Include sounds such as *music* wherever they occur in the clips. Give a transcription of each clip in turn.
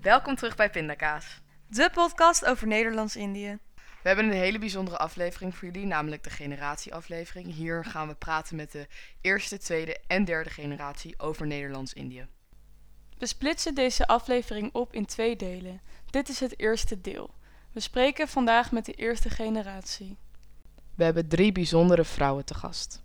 Welkom terug bij Pindakaas. De podcast over Nederlands-Indië. We hebben een hele bijzondere aflevering voor jullie, namelijk de generatieaflevering. Hier gaan we praten met de eerste, tweede en derde generatie over Nederlands-Indië. We splitsen deze aflevering op in twee delen. Dit is het eerste deel. We spreken vandaag met de eerste generatie. We hebben drie bijzondere vrouwen te gast.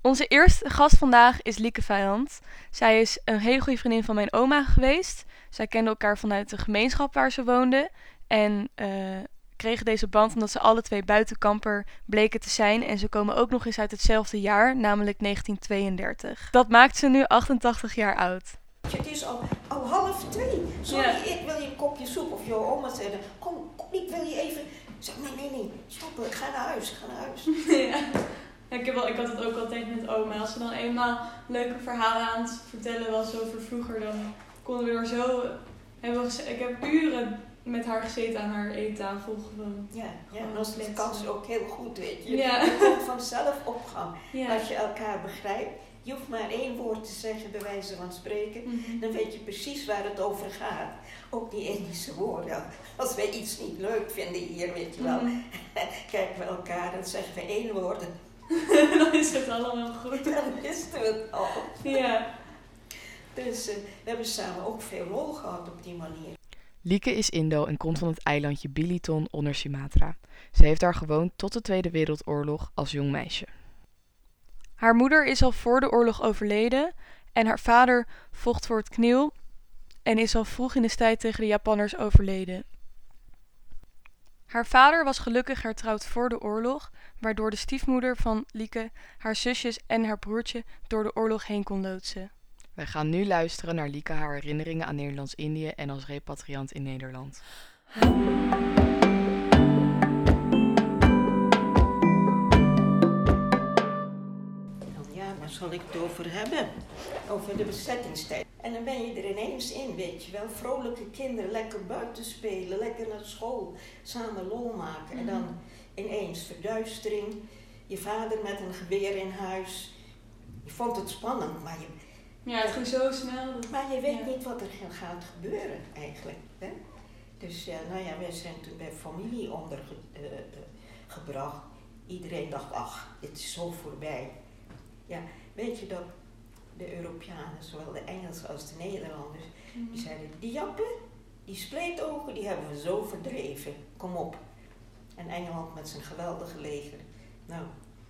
Onze eerste gast vandaag is Lieke Vijand. Zij is een hele goede vriendin van mijn oma geweest. Zij kenden elkaar vanuit de gemeenschap waar ze woonden. En eh, kregen deze band omdat ze alle twee buitenkamper bleken te zijn. En ze komen ook nog eens uit hetzelfde jaar, namelijk 1932. Dat maakt ze nu 88 jaar oud. Het is al, al half twee. Sorry, Ja. ik wil je een kopje soep. Of jouw oma zei, dan, kom, kom, ik wil je even... Zeg, nee, nee, nee, stop, ik ga naar huis, ik ga naar huis. *laughs* Ja. Ik, heb wel, ik had het ook altijd met oma. Als ze dan eenmaal leuke verhalen aan het vertellen was over vroeger, dan konden we er zo. Hebben we ik heb uren met haar gezeten aan haar eettafel gewoon. Ja, ja en kletsen. kans is ook heel goed, weet je. Ja. Je komt vanzelf op gang. *laughs* Ja. Als je elkaar begrijpt, je hoeft maar één woord te zeggen, bij wijze van spreken. Mhm. Dan weet je precies waar het over gaat. Ook die Indische woorden. Als wij iets niet leuk vinden hier, weet je wel. Mhm. *laughs* Kijken we elkaar en zeggen we één woord. *laughs* dan is het allemaal goed. *laughs* Dan wisten we het al. Ja. Dus eh, we hebben samen ook veel lol gehad op die manier. Lieke is Indo en komt van het eilandje Biliton onder Sumatra. Ze heeft daar gewoond tot de Tweede Wereldoorlog als jong meisje. Haar moeder is al voor de oorlog overleden en haar vader vocht voor het kniel en is al vroeg in de strijd tegen de Japanners overleden. Haar vader was gelukkig hertrouwd voor de oorlog, waardoor de stiefmoeder van Lieke haar zusjes en haar broertje door de oorlog heen kon loodsen. Wij gaan nu luisteren naar Lieke haar herinneringen aan Nederlands-Indië en als repatriant in Nederland. Waar zal ik het over hebben? Over de bezettingstijd. En dan ben je er ineens in, weet je wel. Vrolijke kinderen, lekker buiten spelen, lekker naar school, samen lol maken. En dan ineens verduistering. Je vader met een geweer in huis. Je vond het spannend, maar je, Ja, het ging zo snel. maar je weet Ja. niet wat er gaat gebeuren eigenlijk. Hè? Dus ja, nou ja, wij zijn toen bij familie ondergebracht. Iedereen dacht, ach, dit is zo voorbij. Ja, weet je dat de Europeanen, zowel de Engelsen als de Nederlanders, die zeiden, die jappen, die spleetogen, die hebben we zo verdreven. Kom op. En Engeland met zijn geweldige leger. Nou,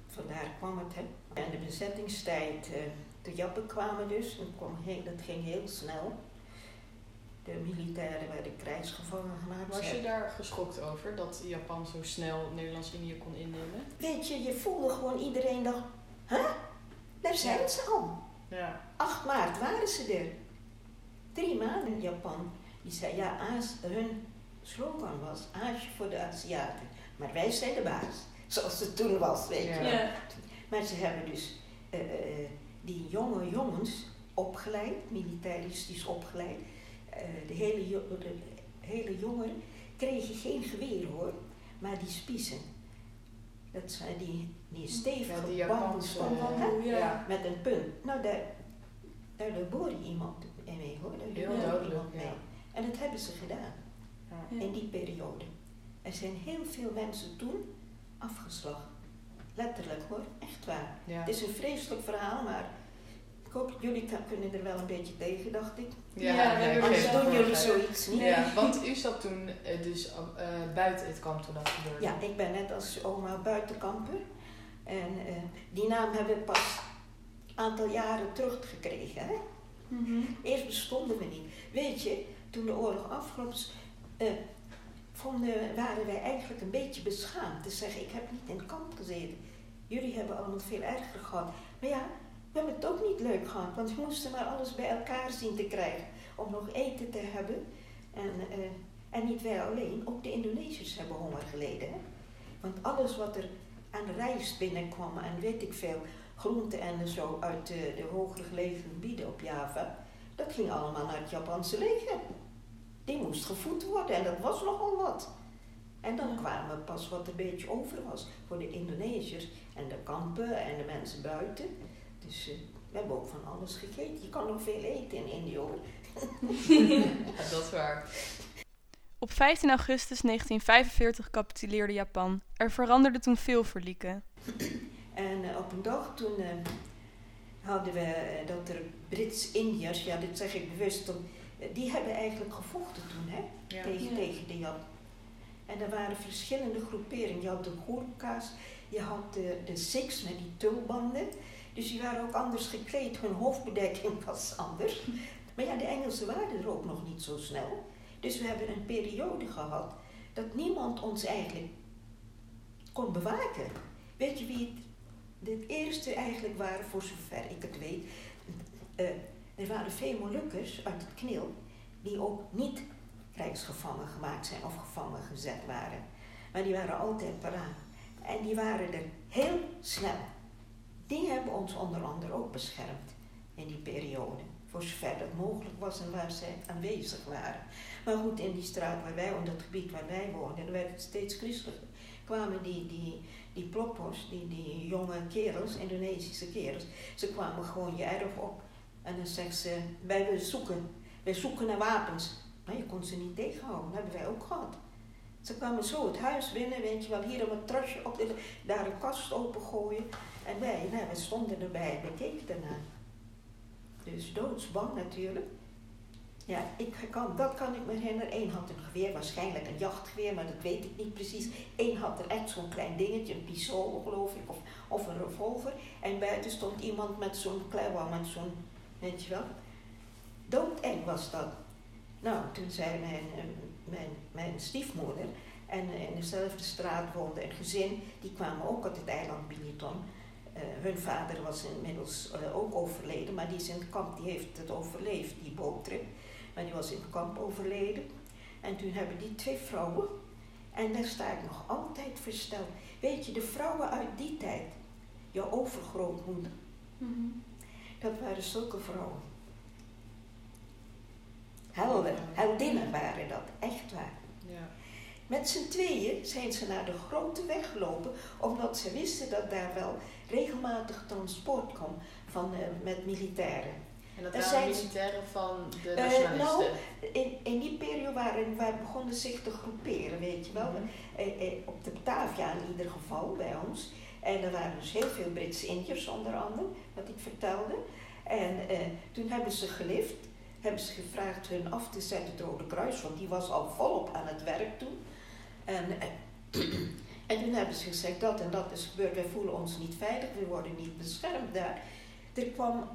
vandaar kwam het, hè. En de bezettingstijd, eh, de jappen kwamen dus, dat, kwam heel, dat ging heel snel. De militairen werden krijgsgevangen gemaakt. Was je daar geschokt over dat Japan zo snel Nederlands-Indië kon innemen? Weet je, je voelde gewoon iedereen dacht, hè? Daar zijn ze al. Ja. 8 maart waren ze er. Drie maanden in Japan. Die zei, ja, Aas, hun slogan was, Aasje voor de Aziaten. Maar wij zijn de baas. Zoals het toen was, weet je Ja. Maar ze hebben dus eh, eh, die jonge jongens opgeleid, militaristisch opgeleid. Eh, de, hele jo- de hele jongeren kregen geen geweer hoor, maar die spiezen. Dat zijn die, die stevige Ja, die bamboes Japanse- van- hè? Oh, ja. Ja. met een punt. Nou, daar, daar boorde iemand mee hoor. Daar Heel boorde duidelijk, iemand ja. mee. En dat hebben ze gedaan Ja. in die periode. Er zijn heel veel mensen toen afgeslagen. Letterlijk hoor, echt waar. Ja. Het is een vreselijk verhaal, maar ik hoop jullie kunnen er wel een beetje tegen, dacht ik. Ja, Ja, Anders doen jullie zoiets niet. Ja, want u zat toen eh, dus eh, buiten het kamp toen dat gebeurde. Ja, ik ben net als oma buitenkamper. En eh, die naam hebben we pas een aantal jaren teruggekregen. Hè? Mhm. Eerst bestonden we niet. Weet je, toen de oorlog afgelopen is, eh, vonden, waren wij eigenlijk een beetje beschaamd. Te zeggen, ik heb niet in het kamp gezeten. Jullie hebben allemaal veel erger gehad. Maar ja, we hebben het ook niet leuk gehad. Want we moesten maar alles bij elkaar zien te krijgen. Om nog eten te hebben. En, eh, en niet wij alleen, ook de Indonesiërs hebben honger geleden. Hè? Want alles wat er aan rijst binnenkwam en weet ik veel, groenten en zo uit de, de hoger gelegen gebieden op Java, dat ging allemaal naar het Japanse leger. Die moest gevoed worden en dat was nogal wat. En dan kwamen we pas wat een beetje over was voor de Indonesiërs en de kampen en de mensen buiten. Dus eh, we hebben ook van alles gegeten. Je kan nog veel eten in Indië hoor. *laughs* Dat is waar. Op 15 augustus 1945 capituleerde Japan. Er veranderde toen veel voor Lieke. En eh, op een dag toen eh, hadden we eh, dat er Brits-Indiërs, ja dit zeg ik bewust, om, die hebben eigenlijk gevochten toen hè, Ja. tegen, Ja. tegen de Jap. En er waren verschillende groeperingen. Je had de Goorka's, je had de, de Sikhs met die tulbanden. Dus die waren ook anders gekleed, hun hoofdbedekking was anders. Maar ja, de Engelsen waren er ook nog niet zo snel. Dus we hebben een periode gehad dat niemand ons eigenlijk kon bewaken. Weet je wie het, eerste eigenlijk waren, voor zover ik het weet? Eh, er waren veel Molukkers uit het knil die ook niet krijgsgevangen gemaakt zijn of gevangen gezet waren. Maar die waren altijd paraat. En die waren er heel snel. Die hebben ons onder andere ook beschermd in die periode. Voor zover dat mogelijk was en waar zij aanwezig waren. Maar goed, in die straat waar wij, in dat gebied waar wij woonden, dan werd het steeds christelijker. Kwamen die, die, die ploppers, die, die jonge kerels, Indonesische kerels, ze kwamen gewoon je erf op. En dan zeggen ze, wij zoeken, wij zoeken naar wapens. Maar je kon ze niet tegenhouden, dat hebben wij ook gehad. Ze kwamen zo het huis binnen, weet je wel, hier een matrasje op, daar een kast opengooien. En wij, nou, wij stonden erbij, we keken daarna. Dus doodsbang natuurlijk. Ja, ik kan, dat kan ik me herinneren. Eén had een geweer, waarschijnlijk een jachtgeweer, maar dat weet ik niet precies. Eén had er echt zo'n klein dingetje, een pistool geloof ik, of, of een revolver. En buiten stond iemand met zo'n klauw, met zo'n, weet je wel. Doodeng was dat. Nou, toen zei mijn, eh, mijn, stiefmoeder, en in dezelfde straat woonde een gezin, die kwamen ook uit het eiland Biniton. Eh, hun vader was inmiddels eh, ook overleden, maar die is in het kamp, die heeft het overleefd, die boottrip. Maar die was in het kamp overleden. En toen hebben die twee vrouwen, en daar sta ik nog altijd versteld. Weet je, de vrouwen uit die tijd, jouw overgrootmoeder, dat waren zulke vrouwen. Helden, heldinnen waren dat, echt waar. Ja. Met z'n tweeën zijn ze naar de grote weg gelopen, omdat ze wisten dat daar wel regelmatig transport kwam van, eh, met militairen. En dat waren zijn- militairen van de Eh, nationalisten. nou, In, in die periode waren, waar begonnen zich te groeperen, weet je wel. Mhm. Eh, op de Batavia in ieder geval, bij ons. En er waren dus heel veel Britse Indiërs onder andere, wat ik vertelde. En toen hebben ze gelift, hebben ze gevraagd hun af te zetten het Rode Kruis, want die was al volop aan het werk toen. En, en toen hebben ze gezegd, dat en dat is gebeurd, wij voelen ons niet veilig, we worden niet beschermd daar. Er kwam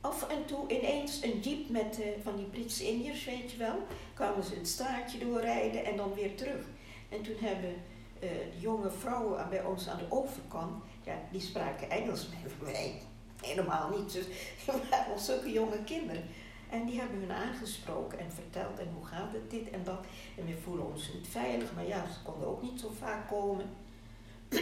af en toe ineens een jeep met eh, van die Britse Indiërs, weet je wel. Kwamen ze het straatje doorrijden en dan weer terug. En toen hebben eh, jonge vrouwen bij ons aan de overkant, ja, die spraken Engels met mij. *laughs* Helemaal niet. Dus *laughs* we waren zulke jonge kinderen. En die hebben hun aangesproken en verteld en hoe gaat het dit en dat. En we voelen ons niet veilig, maar ja, ze konden ook niet zo vaak komen. *clears throat*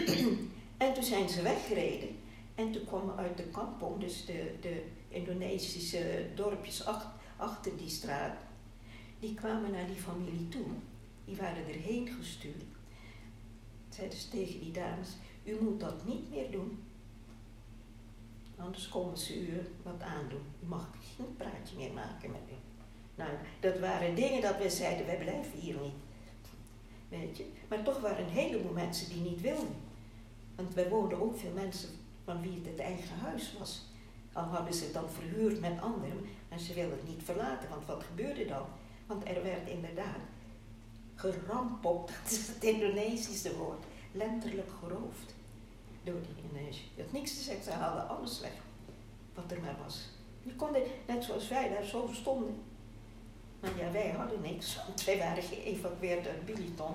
en toen zijn ze weggereden. En toen kwamen uit de kampong, dus de, de Indonesische dorpjes ach- achter die straat, die kwamen naar die familie toe. Die waren erheen gestuurd. Zeiden ze tegen die dames, u moet dat niet meer doen. Anders komen ze u wat aandoen. U mag geen praatje meer maken met u. Nou, dat waren dingen dat we zeiden, wij blijven hier niet. Weet je? Maar toch waren een heleboel mensen die niet wilden. Want wij woonden ook veel mensen van wie het het eigen huis was. Al hadden ze het dan verhuurd met anderen, en ze wilden het niet verlaten, want wat gebeurde dan? Want er werd inderdaad gerampokt, *laughs* dat is het Indonesische woord, letterlijk geroofd door die Indonesiërs. Je had niks te zeggen, ze haalden alles weg wat er maar was. Die konden, net zoals wij daar zo stonden. Maar ja, wij hadden niks, want wij waren geëvacueerd uit Biliton.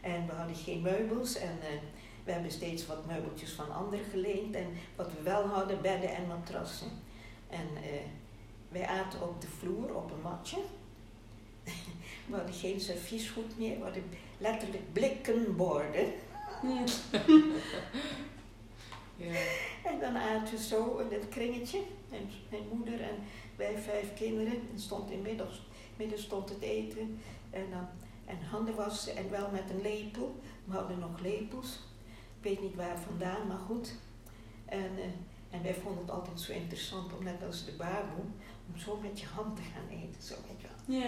En we hadden geen meubels en eh, we hebben steeds wat meubeltjes van anderen geleend. En wat we wel hadden, bedden en matrassen. En eh, wij aten op de vloer op een matje. *laughs* we hadden geen serviesgoed meer, we hadden letterlijk blikken borden. *laughs* En dan aten we zo in het kringetje. En mijn moeder en wij vijf kinderen. En stond in midden, midden stond het eten. En dan En handen wassen en wel met een lepel. We hadden nog lepels. Ik weet niet waar vandaan, maar goed. En, eh, en wij vonden het altijd zo interessant om net als de baboe, om zo met je hand te gaan eten. Zo. Ja.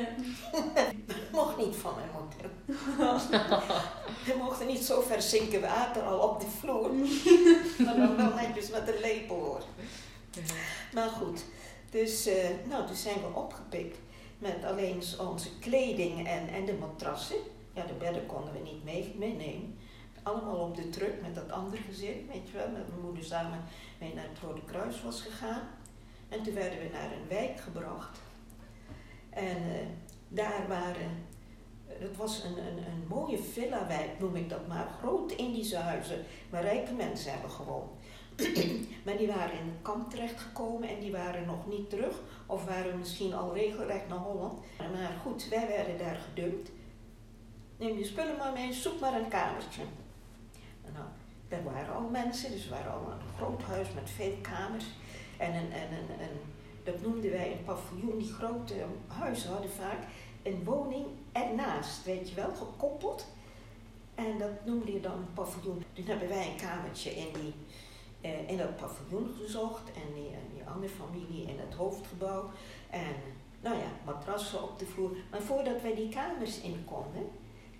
Dat *laughs* mocht niet van mijn moeder. *laughs* We mochten niet zo ver zinken water al op de vloer. Maar *laughs* dan wel netjes met een lepel hoor. Maar goed, dus eh, nou, toen zijn we opgepikt met alleen onze kleding en, en de matrassen. Ja, de bedden konden we niet mee, meenemen. Allemaal op de truck met dat andere gezin, weet je wel, met mijn moeder samen mee naar het Rode Kruis was gegaan. En toen werden we naar een wijk gebracht. En eh, daar waren, het was een, een, een mooie villa-wijk, noem ik dat maar. Grote Indische huizen, waar rijke mensen hebben gewoond. *clears throat* maar die waren in een kamp terechtgekomen en die waren nog niet terug. Of waren misschien al regelrecht naar Holland. Maar goed, wij werden daar gedumpt. Neem je spullen maar mee, zoek maar een kamertje. Nou, daar waren al mensen, dus we waren al een groot huis met veel kamers. En, een, en een, een, dat noemden wij een paviljoen. Die grote huizen hadden vaak een woning ernaast, weet je wel, gekoppeld. En dat noemde je dan een paviljoen. Toen hebben wij een kamertje in, die, eh, in dat paviljoen gezocht. En die, en andere familie in het hoofdgebouw. En nou ja, matrassen op de vloer. Maar voordat wij die kamers in konden,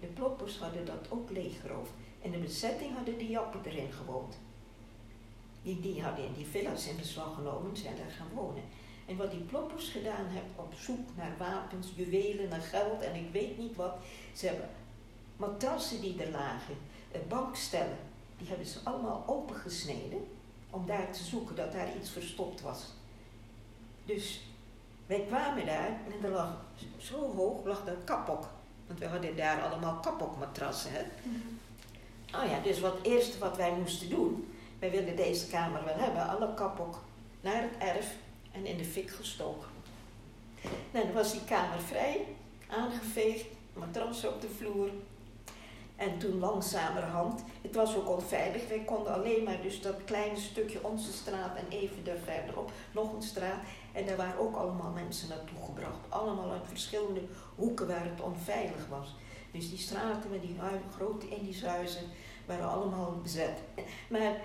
de ploppers hadden dat ook leeggeroofd. En de bezetting hadden die jappen erin gewoond. Die, die hadden in die villa's in beslag genomen, zijn daar gaan wonen. En wat die ploppers gedaan hebben op zoek naar wapens, juwelen, naar geld en ik weet niet wat. Ze hebben matrassen die er lagen, eh, bankstellen, die hebben ze allemaal opengesneden om daar te zoeken dat daar iets verstopt was. Dus wij kwamen daar en er lag zo hoog lag er kapok. Want we hadden daar allemaal kapokmatrassen. Hè? Oh ja, dus wat eerste wat wij moesten doen, wij wilden deze kamer wel hebben, alle kapok naar het erf in de fik gestoken. Nou, dan was die kamer vrij, aangeveegd, matras op de vloer. En toen langzamerhand, het was ook onveilig, wij konden alleen maar dus dat kleine stukje onze straat en even daar verderop nog een straat. En daar waren ook allemaal mensen naartoe gebracht, allemaal uit verschillende hoeken waar het onveilig was. Dus die straten met die grote Indische huizen waren allemaal bezet. Maar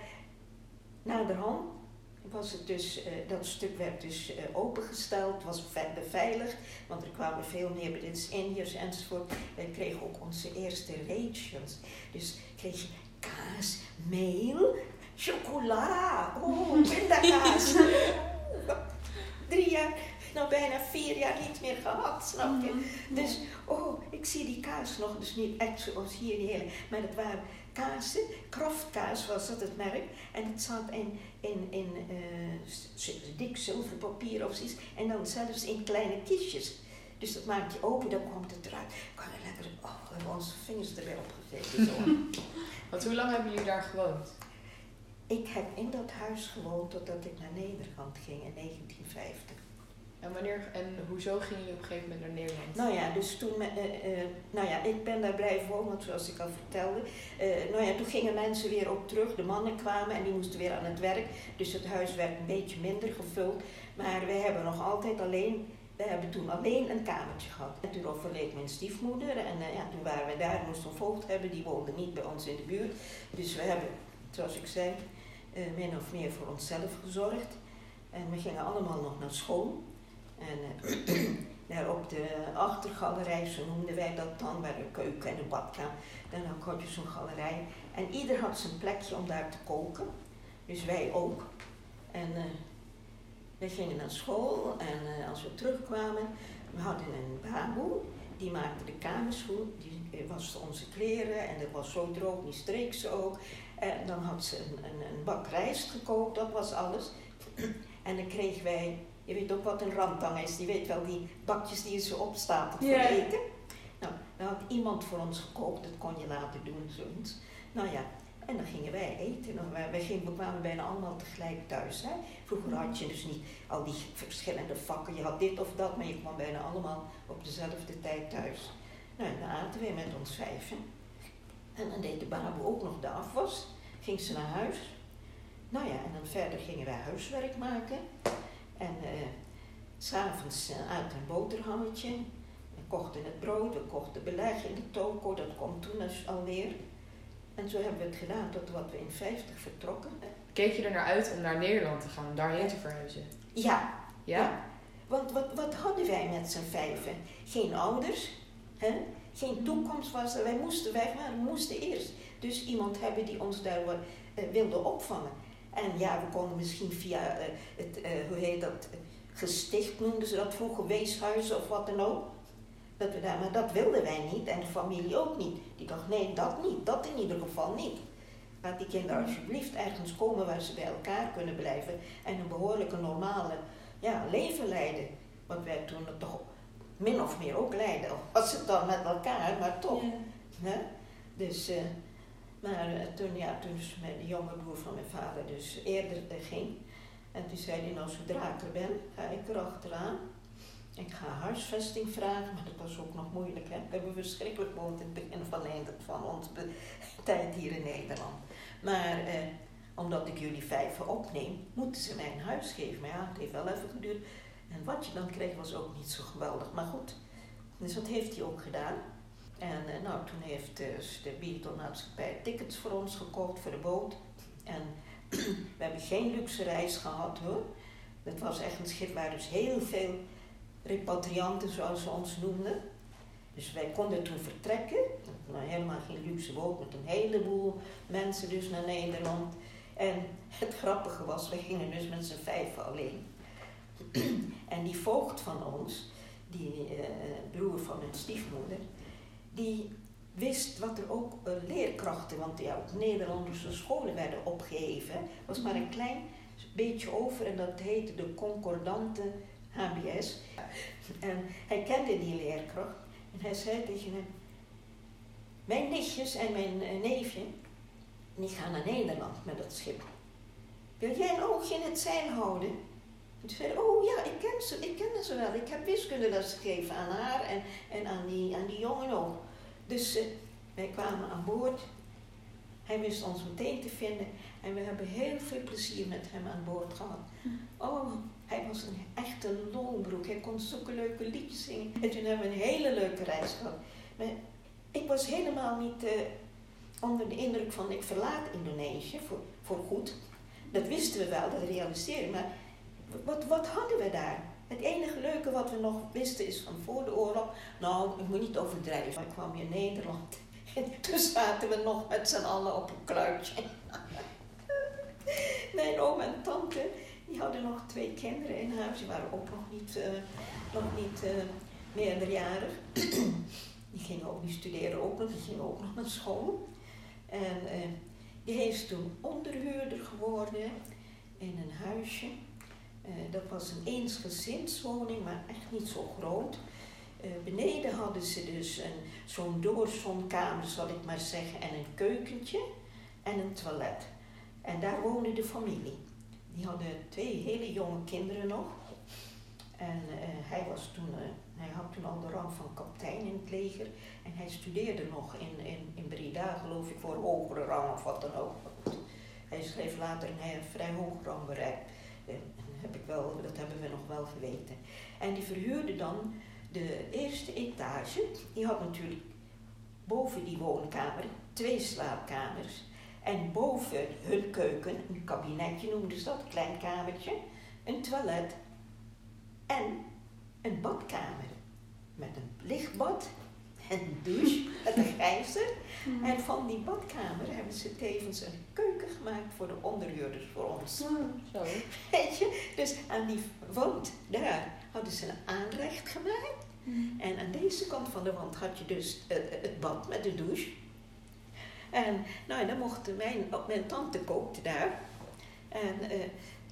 naderhand was het dus, eh, dat stuk werd dus eh, opengesteld, was ve- beveiligd, want er kwamen veel meer Brits-Indiërs enzovoort. Wij kregen ook onze eerste rations. Dus kreeg je kaas, meel, chocola, oh, pindakaas. *laughs* Drie jaar, nou bijna vier jaar niet meer gehad, snap je? Dus, oh, ik zie die kaas nog, dus niet echt zoals hier die hele, maar het waren kazen, kraftkaas was dat het merk, en het zat in, in, in z- dik zilverpapier of zoiets, en dan zelfs in kleine kistjes. Dus dat maak je open, dan komt het eruit. Kan je lekker, oh, we hebben onze vingers er weer op gezeten. *laughs* Want hoe lang hebben jullie daar gewoond? ik heb in dat huis gewoond totdat ik naar Nederland ging in 1950. En wanneer en hoezo gingen jullie op een gegeven moment naar Nederland? Nou ja, dus toen, me- eh, eh, nou ja, ik ben daar blijven wonen, zoals ik al vertelde. Eh, nou ja, toen gingen mensen weer op terug, de mannen kwamen en die moesten weer aan het werk. Dus het huis werd een beetje minder gevuld. Maar wij hebben nog altijd alleen, we hebben toen alleen een kamertje gehad. En toen overleed mijn stiefmoeder en eh, ja, toen waren we daar, moesten een voogd hebben, die woonde niet bij ons in de buurt. Dus we hebben, zoals ik zei, eh, min of meer voor onszelf gezorgd. En we gingen allemaal nog naar school. En *clears throat* daar op de achtergalerij, zo noemden wij dat dan, waar de keuken en de badkamer, dan had je zo'n galerij. En ieder had zijn plekje om daar te koken. Dus wij ook. En eh we gingen naar school en eh, als we terugkwamen, we hadden een baboe. Die maakte de kamers goed, die waste onze kleren en dat was zo droog, die streek ze ook. En dan had ze een, een, een bak rijst gekookt, dat was alles. *clears throat* En dan kregen wij, je weet ook wat een randtang is, die weet wel die bakjes die je zo opstapelt voor Ja. eten. Nou, dan had iemand voor ons gekookt, dat kon je later doen, zoiets. Nou ja, en dan gingen wij eten. Wij, wij gingen, we kwamen bijna allemaal tegelijk thuis. Hè. Vroeger had je dus niet al die verschillende vakken, je had dit of dat, maar je kwam bijna allemaal op dezelfde tijd thuis. Nou, en dan aten we met ons vijven. En dan deed de baboe ook nog de afwas. Ging ze naar huis. Nou ja, en dan verder gingen wij huiswerk maken. En eh, s'avonds uh, uit een boterhammetje. Met kochten het brood, we kochten beleg in de toko, dat komt toen dus alweer. En zo hebben we het gedaan tot wat we in 50 vertrokken. Keek je er naar uit om naar Nederland te gaan, daarheen te verhuizen? Ja, Ja? Ja. want wat, wat hadden wij met z'n vijven? Geen ouders, hè? geen toekomst was er. Wij moesten, wij waren, we moesten eerst dus iemand hebben die ons daar eh, wilde opvangen. En ja, we konden misschien via eh, het, eh, hoe heet dat, gesticht noemden ze dat vroeger, weeshuizen of wat dan ook. Dat we daar, maar dat wilden wij niet en de familie ook niet. Die dacht, nee, dat niet, dat in ieder geval niet. Laat die kinderen alsjeblieft ergens komen waar ze bij elkaar kunnen blijven en een behoorlijke normale ja, leven leiden. Want wij toen het toch min of meer ook leiden. Al was het dan met elkaar, maar toch. Hè? Dus, eh, maar eh, toen, ja, toen mijn de jonge broer van mijn vader dus eerder ging. En toen zei hij, nou zodra ik er ben, ga ik er achteraan. Ik ga huisvesting vragen, maar dat was ook nog moeilijk. Hè? We hebben verschrikkelijk gewoond in het begin van, van onze tijd hier in Nederland. Maar eh, omdat ik jullie vijven opneem, moeten ze mij een huis geven. Ja, het heeft wel even geduurd. En wat je dan kreeg was ook niet zo geweldig. Maar goed, dus dat heeft hij ook gedaan. En eh, nou, toen heeft dus de Beatle-maatschappij tickets voor ons gekocht voor de boot. En *clears throat* we hebben geen luxe reis gehad hoor. Het was echt een schip waar dus heel veel repatrianten, zoals ze ons noemden. Dus wij konden toen vertrekken. Nou, helemaal geen luxe boot met een heleboel mensen dus naar Nederland. En het grappige was, we gingen dus met z'n vijven alleen. *clears throat* en die voogd van ons, die eh, broer van mijn stiefmoeder, die wist wat er ook eh, leerkrachten, want ja, ook Nederlandse scholen werden opgeheven. Was maar een klein beetje over en dat heette de concordante HBS. En hij kende die leerkracht en hij zei tegen hem, mijn nichtjes en mijn eh, neefje, die gaan naar Nederland met dat schip. Wil jij een oogje in het zeil houden? En toen zei hij, oh ja, ik ken ze, ik ken ze wel. Ik heb wiskundeles gegeven aan haar en, en aan, die, aan die jongen ook. Dus eh, wij kwamen aan boord. Hij wist ons meteen te vinden en we hebben heel veel plezier met hem aan boord gehad. Oh, hij was een echte lolbroek. Hij kon zulke leuke liedjes zingen. En toen hebben we een hele leuke reis gehad. Maar ik was helemaal niet eh, onder de indruk van ik verlaat Indonesië voor, voor goed. Dat wisten we wel, dat realiseerden we. Maar wat, wat hadden we daar? Het enige leuke wat we nog wisten is van voor de oorlog. Nou, ik moet niet overdrijven. Ik kwam in Nederland. En *laughs* toen zaten we nog met z'n allen op een kluitje. *laughs* Mijn oom en tante, die hadden nog twee kinderen in huis. Die waren ook nog niet, eh, nog niet eh, meerderjarig. *clears throat* die gingen ook niet studeren, ook nog. Die gingen ook nog naar school. En eh, die is toen onderhuurder geworden in een huisje. Eh, dat was een eensgezinswoning, maar echt niet zo groot. Eh, beneden hadden ze dus zo'n doorzonkamer, zal ik maar zeggen, en een keukentje en een toilet. En daar woonde de familie. Die hadden twee hele jonge kinderen nog. En eh, hij, was toen, hij had toen al de rang van kapitein in het leger. En hij studeerde nog in, in, in Breda, geloof ik, voor hogere rang of wat dan ook. Hij schreef later een vrij hoge rang bereikt. Heb ik wel, dat hebben we nog wel geweten. En die verhuurde dan de eerste etage. Die had natuurlijk boven die woonkamer twee slaapkamers. En boven hun keuken, een kabinetje noemden ze dat, een klein kamertje, een toilet en een badkamer. Met een lichtbad en douche met een gijzer. En van die badkamer hebben ze tevens een keuken gemaakt voor de onderhuurders voor ons. Zo. Weet je? Dus aan die wand daar hadden ze een aanrecht gemaakt. En aan deze kant van de wand had je dus het bad met de douche. En nou, ja, dan mochten mijn, mijn tante kookte daar. En eh,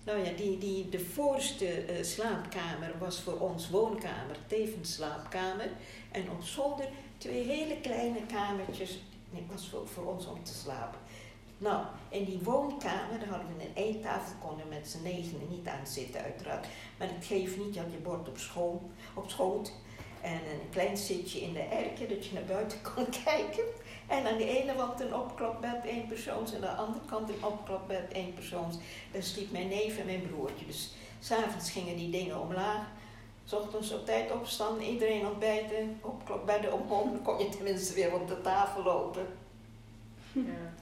nou ja, die, die, de voorste eh, slaapkamer was voor ons woonkamer, tevens slaapkamer. En op zolder twee hele kleine kamertjes. Nee, was voor, ons om te slapen. Nou, in die woonkamer, daar hadden we een eettafel, konden met z'n negenen niet aan zitten uiteraard. Maar dat geeft niet, je had je bord op, school, op schoot en een klein zitje in de erken, dat je naar buiten *laughs* kon kijken. En aan de ene kant een opklapbed, één persoons, en aan de andere kant een opklapbed, één persoons. Daar sliep mijn neef en mijn broertje. Dus s'avonds gingen die dingen omlaag ochtends op tijd opstaan, iedereen ontbijten, opklok bij de omhoog, dan kon je tenminste weer op de tafel lopen. Ja.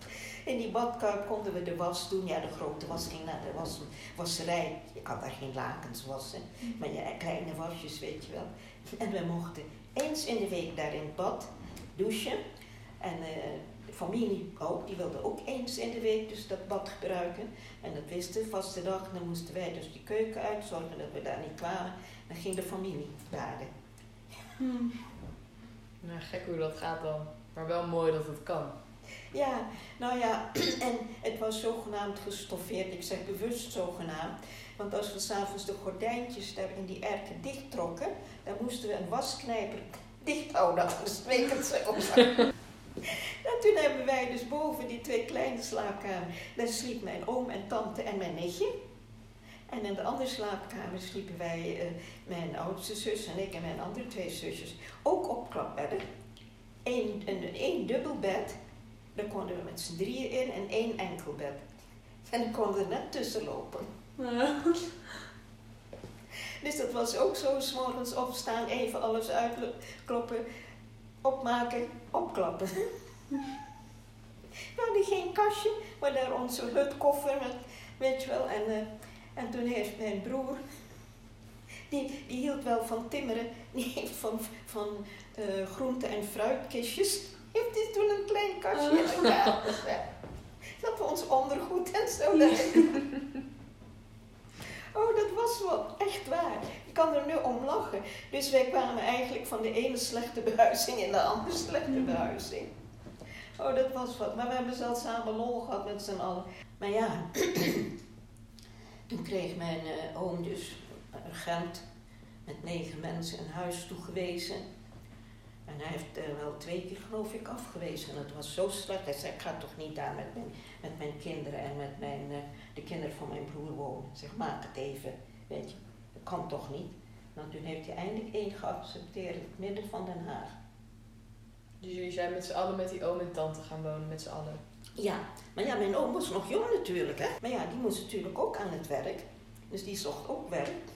In die badkuip konden we de was doen. Ja, de grote was ging naar de was, wasserij. Je kan daar geen lakens wassen, maar ja, kleine wasjes, weet je wel. En we mochten eens in de week daar in het bad douchen. En eh, de familie ook, die wilde ook eens in de week dus dat bad gebruiken. En dat wisten, vaste dag. Dan moesten wij dus die keuken uitzorgen dat we daar niet kwamen. Dan ging de familie baden. Nou, gek hoe dat gaat dan. Maar wel mooi dat het kan. Ja, nou ja, *clears throat* en het was zogenaamd gestoffeerd. Ik zeg bewust zogenaamd. Want als we s'avonds de gordijntjes daar in die erken dicht trokken, dan moesten we een wasknijper dicht houden, anders spreekt het zo. En *laughs* toen hebben wij dus boven die twee kleine slaapkamers, daar sliep mijn oom en tante en mijn nichtje. En in de andere slaapkamer sliepen wij, eh, mijn oudste zus en ik en mijn andere twee zusjes, ook op klapbedden. Eén, een, één dubbel bed, daar konden we met z'n drieën in en één enkel bed. En konden we er net tussen lopen. Dus dat was ook zo, s morgens opstaan, even alles uitkloppen, opmaken, opklappen. *laughs* We hadden geen kastje, maar daar onze hutkoffer met, weet je wel. En, eh, en toen heeft mijn broer, die, die hield wel van timmeren, die heeft van, van eh, groente- en fruitkistjes, heeft hij toen een klein kastje in elkaar gezet. Dat we ons ondergoed en zo daarin. Oh, dat was wel echt waar. Ik kan er nu om lachen. Dus wij kwamen eigenlijk van de ene slechte behuizing in de andere slechte behuizing. Oh, dat was wat. Maar we hebben zelfs samen lol gehad met z'n allen. Maar ja, toen kreeg mijn eh, oom dus Gent met negen mensen een huis toegewezen. En hij heeft eh, wel twee keer, geloof ik, afgewezen. En het was zo slecht. Hij zei, ik ga toch niet daar met mijn, met mijn kinderen en met mijn, eh, de kinderen van mijn broer wonen. Zeg, maak het even. Weet je, dat kan toch niet? Nou, toen heeft hij eindelijk één geaccepteerd in het midden van Den Haag. Dus jullie zijn met z'n allen met die oom en tante gaan wonen, met z'n allen. Ja, maar ja, mijn oom was nog jong natuurlijk, hè. Maar ja, die moest natuurlijk ook aan het werk. Dus die zocht ook werk.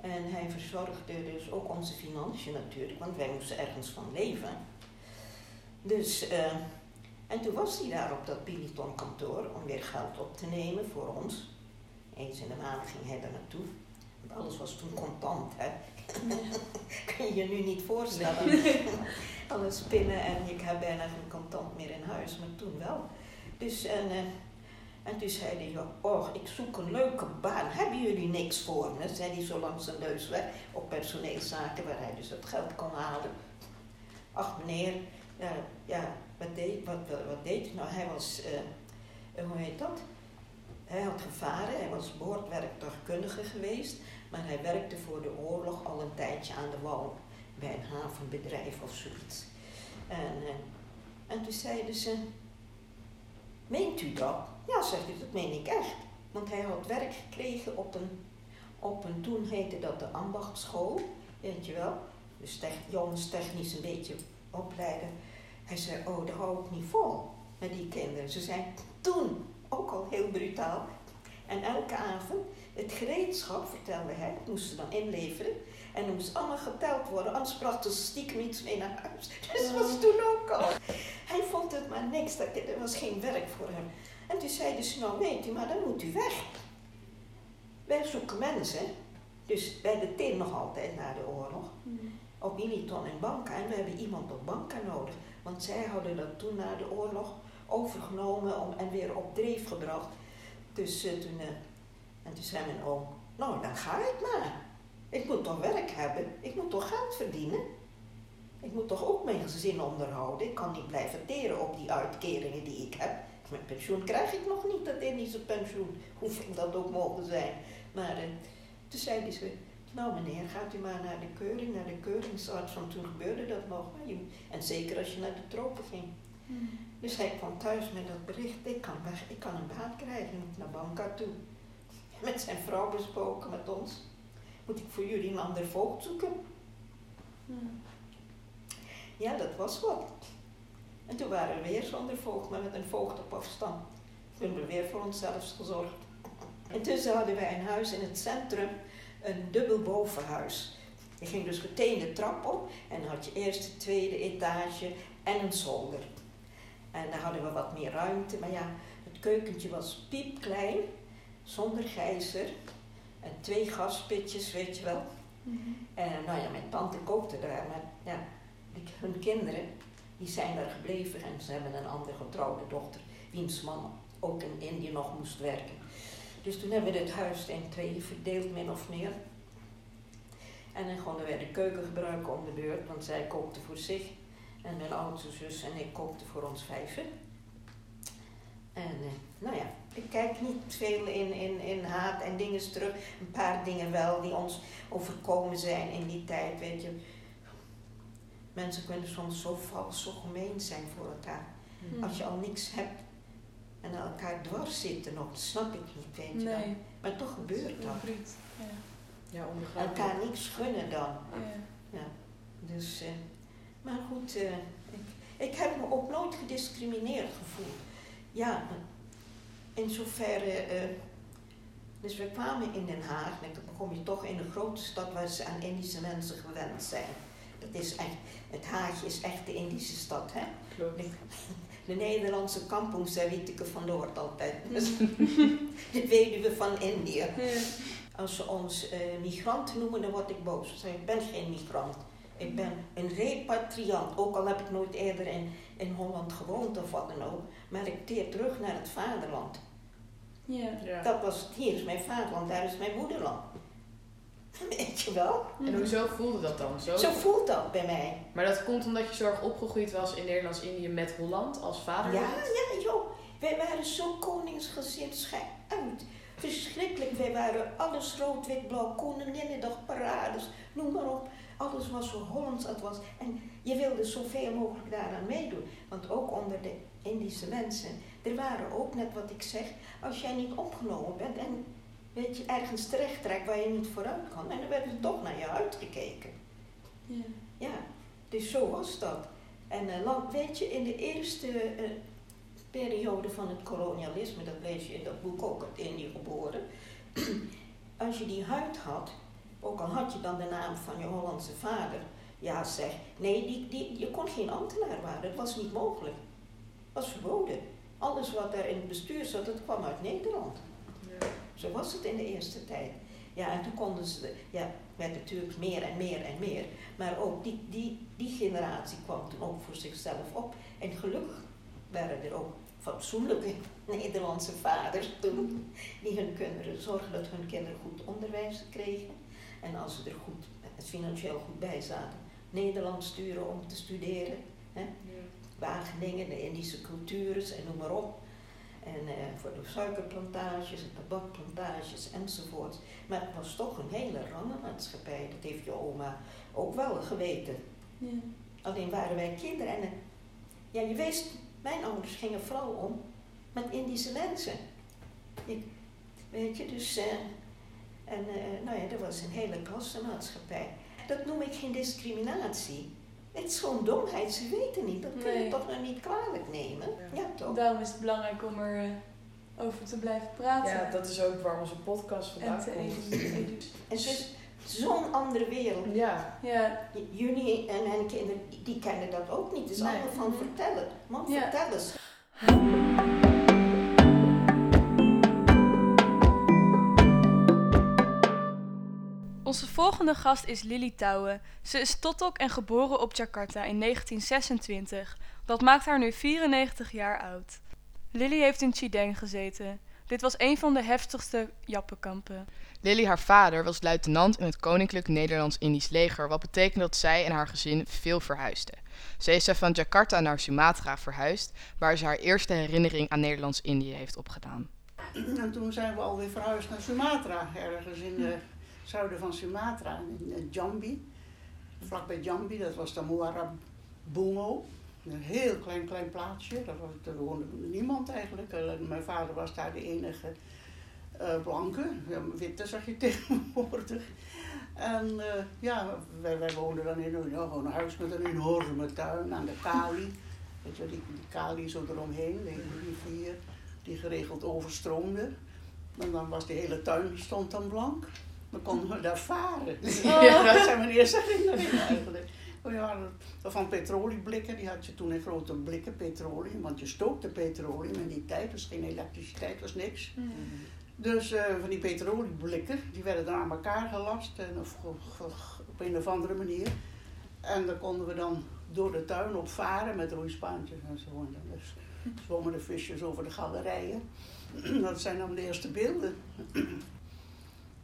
En hij verzorgde dus ook onze financiën natuurlijk, want wij moesten ergens van leven. Dus, eh, en toen was hij daar op dat Biliton kantoor om weer geld op te nemen voor ons. Eens in de maand ging hij daar naartoe. Want alles was toen contant, hè. *laughs* Kun je je nu niet voorstellen. *laughs* Alles pinnen en ik heb bijna geen contant meer in huis, maar toen wel. Dus en, eh, en toen zei hij, oh, ik zoek een leuke baan. Hebben jullie niks voor me? Zei hij zo langs zijn neus weg op personeelszaken waar hij dus het geld kon halen. Ach meneer, ja, ja wat, deed, wat, wat, deed hij nou? Hij was, eh, hoe heet dat? Hij had gevaren, hij was boordwerktuigkundige geweest, maar hij werkte voor de oorlog al een tijdje aan de wal bij een havenbedrijf of zoiets. En, eh, en toen zeiden ze, meent u dat? Ja, zegt hij, dat meen ik echt. Want hij had werk gekregen op een, op een toen heette dat de ambachtschool, weet je wel. Dus tech, jongens technisch een beetje opleiden. Hij zei, oh, dat hou ik niet vol met die kinderen. Ze zijn toen ook al heel brutaal. En elke avond, het gereedschap, vertelde hij, moesten ze dan inleveren. En het moest allemaal geteld worden, anders brachten ze stiekem iets mee naar huis. *laughs* Dus dat was toen ook al. Hij vond het maar niks, dat, er was geen werk voor hem. En toen zeiden ze, nou weet u, maar dan moet u weg. Wij zoeken mensen, dus bij de TIN nog altijd na de oorlog, op Initon en Banca. En we hebben iemand op Banca nodig, want zij hadden dat toen na de oorlog overgenomen om, en weer op dreef gebracht. Dus eh, toen, eh, en toen zei mijn oom, nou dan ga ik maar. Ik moet toch werk hebben, ik moet toch geld verdienen. Ik moet toch ook mijn gezin onderhouden. Ik kan niet blijven teren op die uitkeringen die ik heb. Mijn pensioen krijg ik nog niet, dat Indische pensioen. Hoeveel dat ook mogen zijn. Maar uh, toen zeiden ze, nou meneer, gaat u maar naar de keuring, naar de keuringsarts. Want toen gebeurde dat nog. En zeker als je naar de tropen ging. Hmm. Dus hij kwam thuis met dat bericht, ik kan, weg, ik kan een baan krijgen, ik moet naar Banca toe. Met zijn vrouw besproken, met ons. Moet ik voor jullie een ander voogd zoeken? Ja, dat was wat. En toen waren we weer zonder voogd, maar met een voogd op afstand. Toen hebben we weer voor onszelf gezorgd. Intussen hadden wij een huis in het centrum, een dubbel bovenhuis. Je ging dus meteen de trap op en had je eerst de tweede etage en een zolder. En daar hadden we wat meer ruimte, maar ja, het keukentje was piepklein, zonder gijzer en twee gaspitjes, weet je wel. En nou ja, mijn tante kookte daar, maar ja, die, hun kinderen, die zijn daar gebleven en ze hebben een andere getrouwde dochter, wiens man ook in Indië nog moest werken. Dus toen hebben we het huis in tweeën verdeeld, min of meer. En dan konden wij de keuken gebruiken om de beurt, want zij kookte voor zich. En mijn oudste zus en ik kookten voor ons vijven. En eh, nou ja, ik kijk niet veel in, in, in haat en dingen terug. Een paar dingen wel die ons overkomen zijn in die tijd, weet je. Mensen kunnen soms zo vals, zo gemeen zijn voor elkaar. Hm. Als je al niks hebt en elkaar dwars zitten nog, dat snap ik niet, weet je wel. Nee. Maar toch gebeurt dat. Bruut. Ja. Ja. Elkaar niks gunnen dan. Ja. Dus, eh, maar goed, eh, ik, ik heb me ook nooit gediscrimineerd gevoeld. Ja, in zoverre. eh, dus we kwamen in Den Haag en dan kom je toch in een grote stad waar ze aan Indische mensen gewend zijn. Dat is echt, het Haagje is echt de Indische stad, hè? Klopt. De *laughs* Nederlandse kampong, zei Wieteke van Noord altijd. Dus *laughs* de weduwe van Indië. Als ze ons eh, migranten noemen, dan word ik boos. Ze zeggen, ik ben geen migrant. Ik ben een repatriant. Ook al heb ik nooit eerder in, in Holland gewoond of wat dan ook. Maar ik keer terug naar het vaderland. Ja. Ja. Dat was, hier is mijn vaderland, daar is mijn moederland. *laughs* Weet je wel? En hoezo voelde dat dan? Zo? Zo voelt dat bij mij. Maar dat komt omdat je zo erg opgegroeid was in Nederlands-Indië met Holland als Ja, vaderland? ja, joh. Wij waren zo koningsgezind, schijn uit. Verschrikkelijk. Wij waren alles rood, wit, blauw, koninginnedag, parades, noem maar op. Alles was zo Hollands het was. En je wilde zoveel mogelijk daaraan meedoen. Want ook onder de Indische mensen, er waren ook, net wat ik zeg, als jij niet opgenomen bent en weet je, ergens terecht trekt waar je niet vooruit kan, en dan werd er toch naar je uitgekeken. Ja. Ja, dus zo was dat. En eh, weet je, in de eerste eh, periode van het kolonialisme, dat lees je in dat boek ook, uit Indië geboren. *clears throat* Als je die huid had, ook al had je dan de naam van je Hollandse vader, ja zeg, nee, die, die, je kon geen ambtenaar worden, dat was niet mogelijk. Dat was verboden. Alles wat daar in het bestuur zat, dat kwam uit Nederland. Ja. Zo was het in de eerste tijd. Ja, en toen konden ze, ja, werd natuurlijk meer en meer en meer. Maar ook die, die, die generatie kwam toen ook voor zichzelf op. En gelukkig waren er ook fatsoenlijke *laughs* Nederlandse vaders toen, die hun kinderen zorgden dat hun kinderen goed onderwijs kregen. En als ze er goed, financieel goed bij zaten, Nederland sturen om te studeren. Hè? Ja. Wageningen, de Indische cultures en noem maar op. En eh, voor de suikerplantages, de tabakplantages enzovoort. Maar het was toch een hele rangenmaatschappij. Dat heeft je oma ook wel geweten. Ja. Alleen waren wij kinderen. En eh, ja, je wist, mijn ouders gingen vooral om met Indische mensen. Ik, weet je, dus... eh, en eh, nou ja, dat was een hele klassenmaatschappij. Dat noem ik geen discriminatie. Het is gewoon domheid, ze weten niet. Dat kun je Nee. toch nog niet kwalijk nemen. Ja. Ja, toch? Daarom is het belangrijk om er eh, over te blijven praten. ja, dat is ook waar onze podcast en vandaan komt. Het is zo'n andere wereld. Ja, Ja, Jullie en mijn kinderen, die- die kennen dat ook niet. Het is Nee. allemaal van vertellen. Man, Ja. vertel eens. Onze volgende gast is Lily Touwen. Ze is totok en geboren op Jakarta in 1926. Dat maakt haar nu 94 jaar oud. Lily heeft in Chideng gezeten. Dit was een van de heftigste jappenkampen. Lily, haar vader, was luitenant in het Koninklijk Nederlands-Indisch leger, wat betekent dat zij en haar gezin veel verhuisden. Ze is van Jakarta naar Sumatra verhuisd, waar ze haar eerste herinnering aan Nederlands-Indië heeft opgedaan. En toen zijn we alweer verhuisd naar Sumatra, ergens in het zuiden van Sumatra, in eh, Jambi. Vlakbij Jambi, dat was de Muara Bungo. Een heel klein, klein plaatsje, daar, woonde niemand eigenlijk. Eh, Mijn vader was daar de enige eh, blanke, witte zag je *laughs* tegenwoordig. En ja, wij, woonden dan in een, gewoon een huis met een enorme tuin aan de Kali. Weet je, die, die Kali zo eromheen, die rivier die geregeld overstroomde. En dan was die hele tuin stond dan blank. Dan konden we daar varen. *laughs* Ja. Dat zijn mijn eerste herinneringen eigenlijk. Oh ja, dat- van petrolieblikken, die had je toen in grote blikken petroleum, want je stookte petroleum in die tijd, was geen elektriciteit, was niks. Dus eh, van die petrolieblikken, die werden dan aan elkaar gelast en, of, op een of andere manier. En dan konden we dan door de tuin op varen met roeispaantjes en zo. En dan dus zwommen de visjes over de galerijen. *clears throat* Dat zijn dan de eerste beelden.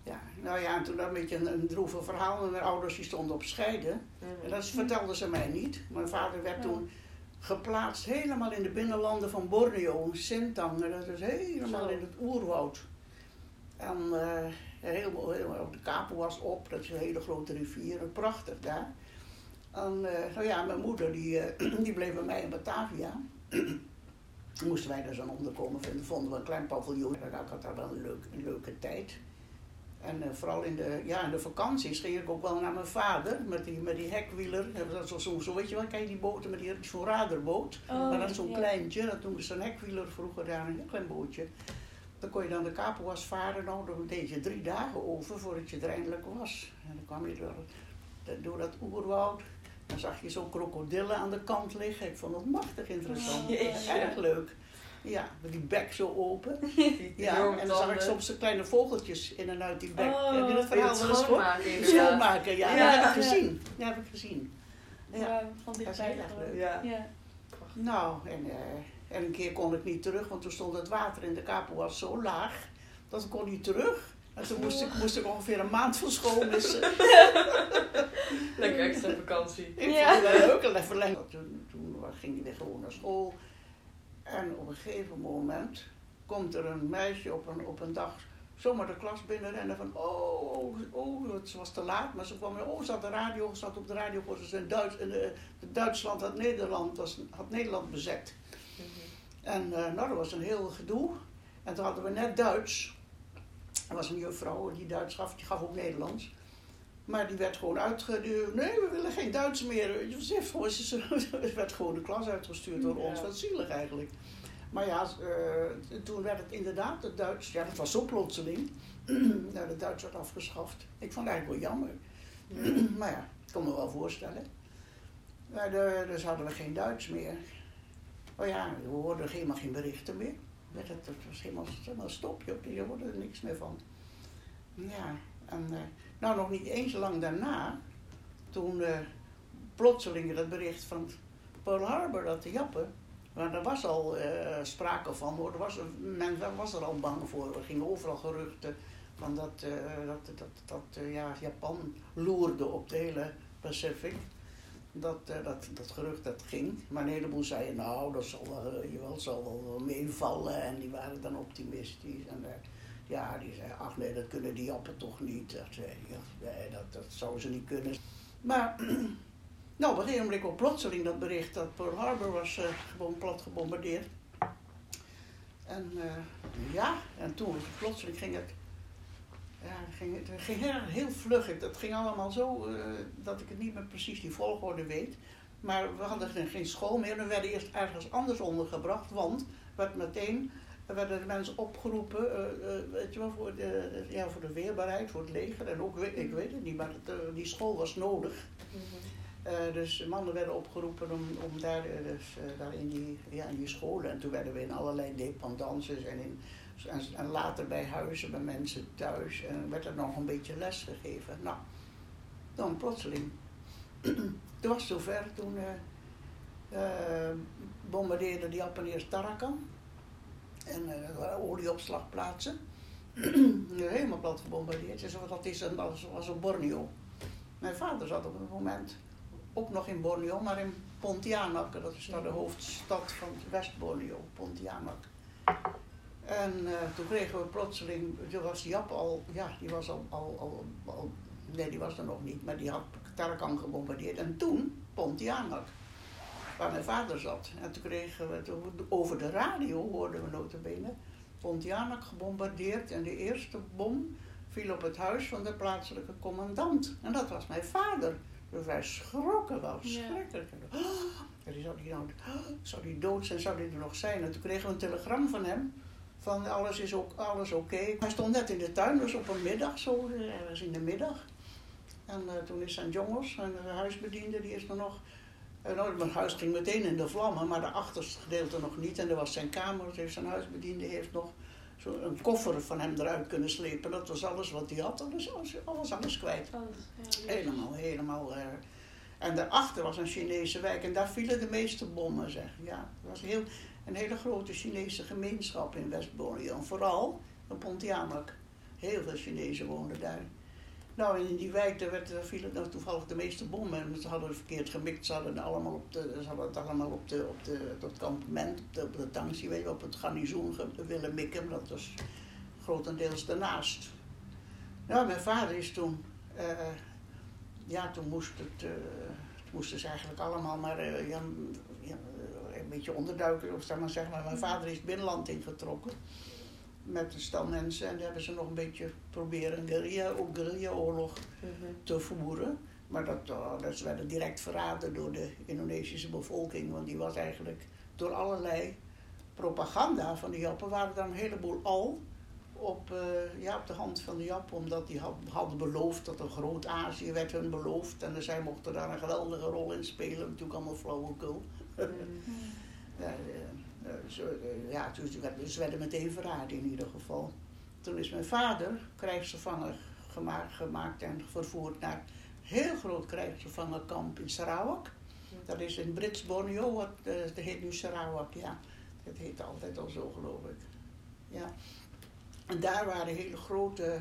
Ja, nou ja, en toen een beetje een, een droeve verhaal. Mijn ouders die stonden op scheiden. En dat vertelden ze mij niet. Mijn vader werd toen geplaatst helemaal in de binnenlanden van Borneo, Sintang. En dat is helemaal Zo. in het oerwoud. En eh, helemaal, helemaal de Kapo was op, dat is een hele grote rivier, prachtig daar. En eh, nou ja, mijn moeder die, eh, *clears throat* die bleef bij mij in Batavia. *clears throat* Moesten wij dus een onderkomen vinden, vonden we een klein paviljoen. Ik had daar wel een, leuk, een leuke tijd. En eh, vooral in de, ja, in de vakanties ging ik ook wel naar mijn vader met die, met die hekwieler. Dat was zo, zo, weet je wel, kijk die boten met die, zo'n raderboot. Oh, maar dat is zo'n ja. kleintje, dat noemden ze een hekwieler vroeger daar, een heel klein bootje. Dan kon je dan de Kapoas varen, nou, dan deed je drie dagen over voordat je er eindelijk was. En dan kwam je door, door dat oerwoud. Dan zag je zo'n krokodillen aan de kant liggen. Ik vond het machtig interessant. Oh. Erg leuk. Ja, met die bek zo open. *laughs* Ja, en dan zag ik soms de kleine vogeltjes in en uit die bek. Oh, heb je dat verhaal wel eens gehoord? schoonmaken? Schoonmaken, ja. Ja. Dat heb ik gezien. Dat heb ik gezien. Ja. Van dichtbij heel leuk. Ja. Ja. Nou, en, eh, en een keer kon ik niet terug, want toen stond het water in de Kapo was zo laag, dat ik kon niet terug. En toen moest ik, moest ik ongeveer een maand van school missen. *laughs* Lekker extra vakantie. Ik Ja. vond het wel leuk, en verlengd. Toen, toen ging ik weer gewoon naar school. En op een gegeven moment komt er een meisje op een, op een dag zomaar de klas binnenrennen van oh, oh, oh, het was te laat, maar ze kwam weer, oh, ze had de radio, ze had op de radio gehoord, ze in Duits, in, eh, Duitsland had Nederland, was, had Nederland bezet. En eh, nou, dat was een heel gedoe. En toen hadden we net Duits. Er was een juffrouw die Duits gaf, die gaf ook Nederlands. Maar die werd gewoon uitgeduwd. Nee, we willen geen Duits meer. Ze *laughs* werd gewoon de klas uitgestuurd door ons. Wat zielig eigenlijk. Maar ja, eh, toen werd het inderdaad het Duits. Ja, dat was zo plotseling. ja, het *clears throat* Duits werd afgeschaft. Ik vond het eigenlijk wel jammer. *clears throat* maar ja, ik kan me wel voorstellen. Maar de, dus hadden we geen Duits meer. Oh ja, we hoorden helemaal geen berichten meer. Het, het was helemaal, helemaal stop, joh. je hoorde er niks meer van. Ja, en eh, nou nog niet eens lang daarna, toen eh, plotseling het bericht van Pearl Harbor, dat de Jappen, maar er was al eh, sprake van hoor, er was, men was er al bang voor. Er gingen overal geruchten van dat, eh, dat, dat, dat ja, Japan loerde op de hele Pacific. Dat, dat, dat gerucht dat ging. Maar een heleboel zeiden, nou, dat zal wel, eh, jawel, zal wel, wel meevallen. En die waren dan optimistisch. En ja, die zeiden, ach nee, dat kunnen die Jappen toch niet. Dat, zei nee, dat, dat zouden ze niet kunnen. Maar, *clears throat* nou, op een gegeven moment ook plotseling dat bericht dat Pearl Harbor was eh, gewoon plat gebombardeerd. En eh, ja, en toen plotseling ging het ja, ging, het ging heel, heel vlug. Dat ging allemaal zo eh, dat ik het niet meer precies die volgorde weet. Maar we hadden geen school meer. We werden eerst ergens anders ondergebracht, want werd meteen er werden de mensen opgeroepen, eh, eh, weet je wel, voor de, ja, voor de weerbaarheid, voor het leger. En ook, ik weet het niet, maar het, eh, die school was nodig. Eh, dus mannen werden opgeroepen om, om daar, dus, daar in, die, ja, in die scholen. En toen werden we in allerlei dependances en, in, en, en later bij huizen, bij mensen thuis. En werd er nog een beetje les gegeven. Nou, dan plotseling. *clears throat* toen was het zover, toen bombardeerden die Japan eerst Tarakan. En eh, olieopslagplaatsen. *clears throat* Helemaal plat gebombardeerd. Dus dat is een, een Borneo. Mijn vader zat op het moment ook nog in Borneo, maar in Pontianak. Dat is daar de hoofdstad van West-Borneo, Pontianak. En eh, toen kregen we plotseling, toen was Jap al, ja, die was al, al, al, al- nee die was er nog niet, maar die had Tarakan gebombardeerd. En toen Pontianak, waar mijn vader zat. En toen kregen we, toen, over de radio hoorden we notabene, Pontianak gebombardeerd. En de eerste bom viel op het huis van de plaatselijke commandant. En dat was mijn vader. Dus wij schrokken wel, schrikkelijk. Ja, die zou, die nou, zou die dood zijn, zou die er nog zijn? En toen kregen we een telegram van hem. Van alles is ook alles oké. Hij stond net in de tuin, dus op een middag, zo ergens in de middag. En eh, toen is zijn jongens, zijn de huisbediende, die is er nog. Uh, nou, mijn huis ging meteen in de vlammen, maar de achterste gedeelte nog niet. En dat was zijn kamer. Dus zijn huisbediende heeft nog zo een koffer van hem eruit kunnen slepen. Dat was alles wat hij had. Alles, alles, alles, alles kwijt. Helemaal, helemaal. eh. en daarachter was een Chinese wijk en daar vielen de meeste bommen, zeg. Ja, het was heel, een hele grote Chinese gemeenschap in West-Borneo. Vooral in Pontianak. Heel veel Chinezen woonden daar. Nou, in die wijk werd, daar vielen nou toevallig de meeste bommen. En ze hadden het verkeerd gemikt. Ze hadden, allemaal op de, ze hadden het allemaal op, de, op, de, het kampement, op de, op weet je, op het garnizoen willen mikken. Dat was grotendeels daarnaast. Nou, mijn vader is toen... eh, ja, toen moest het... eh, toen moesten ze eigenlijk allemaal maar eh, ja, eh, een beetje onderduiken, of zeg maar zeggen. Maar mijn vader is binnenland ingetrokken met een stel mensen. En daar hebben ze nog een beetje proberen een guerrilla, ook guerrilla-oorlog te voeren. Maar dat, oh, dat ze werden direct verraden door de Indonesische bevolking. Want die was eigenlijk door allerlei propaganda van de Jappen... waren daar een heleboel al op, eh, ja, op de hand van de Jappen. Omdat die had, hadden beloofd dat een groot Azië werd hun beloofd. En zij mochten daar een geweldige rol in spelen. Natuurlijk allemaal flauwekul. *laughs* Ja, eh, eh, zo, eh, ja, dus ze werden, meteen verraden in ieder geval. Toen is mijn vader krijgsgevangen gemaakt, en vervoerd naar een heel groot krijgsgevangenkamp in Sarawak. Dat is in Brits Borneo, wat, eh, dat heet nu Sarawak, ja. Dat heet altijd al zo, geloof ik. Ja. En daar waren hele grote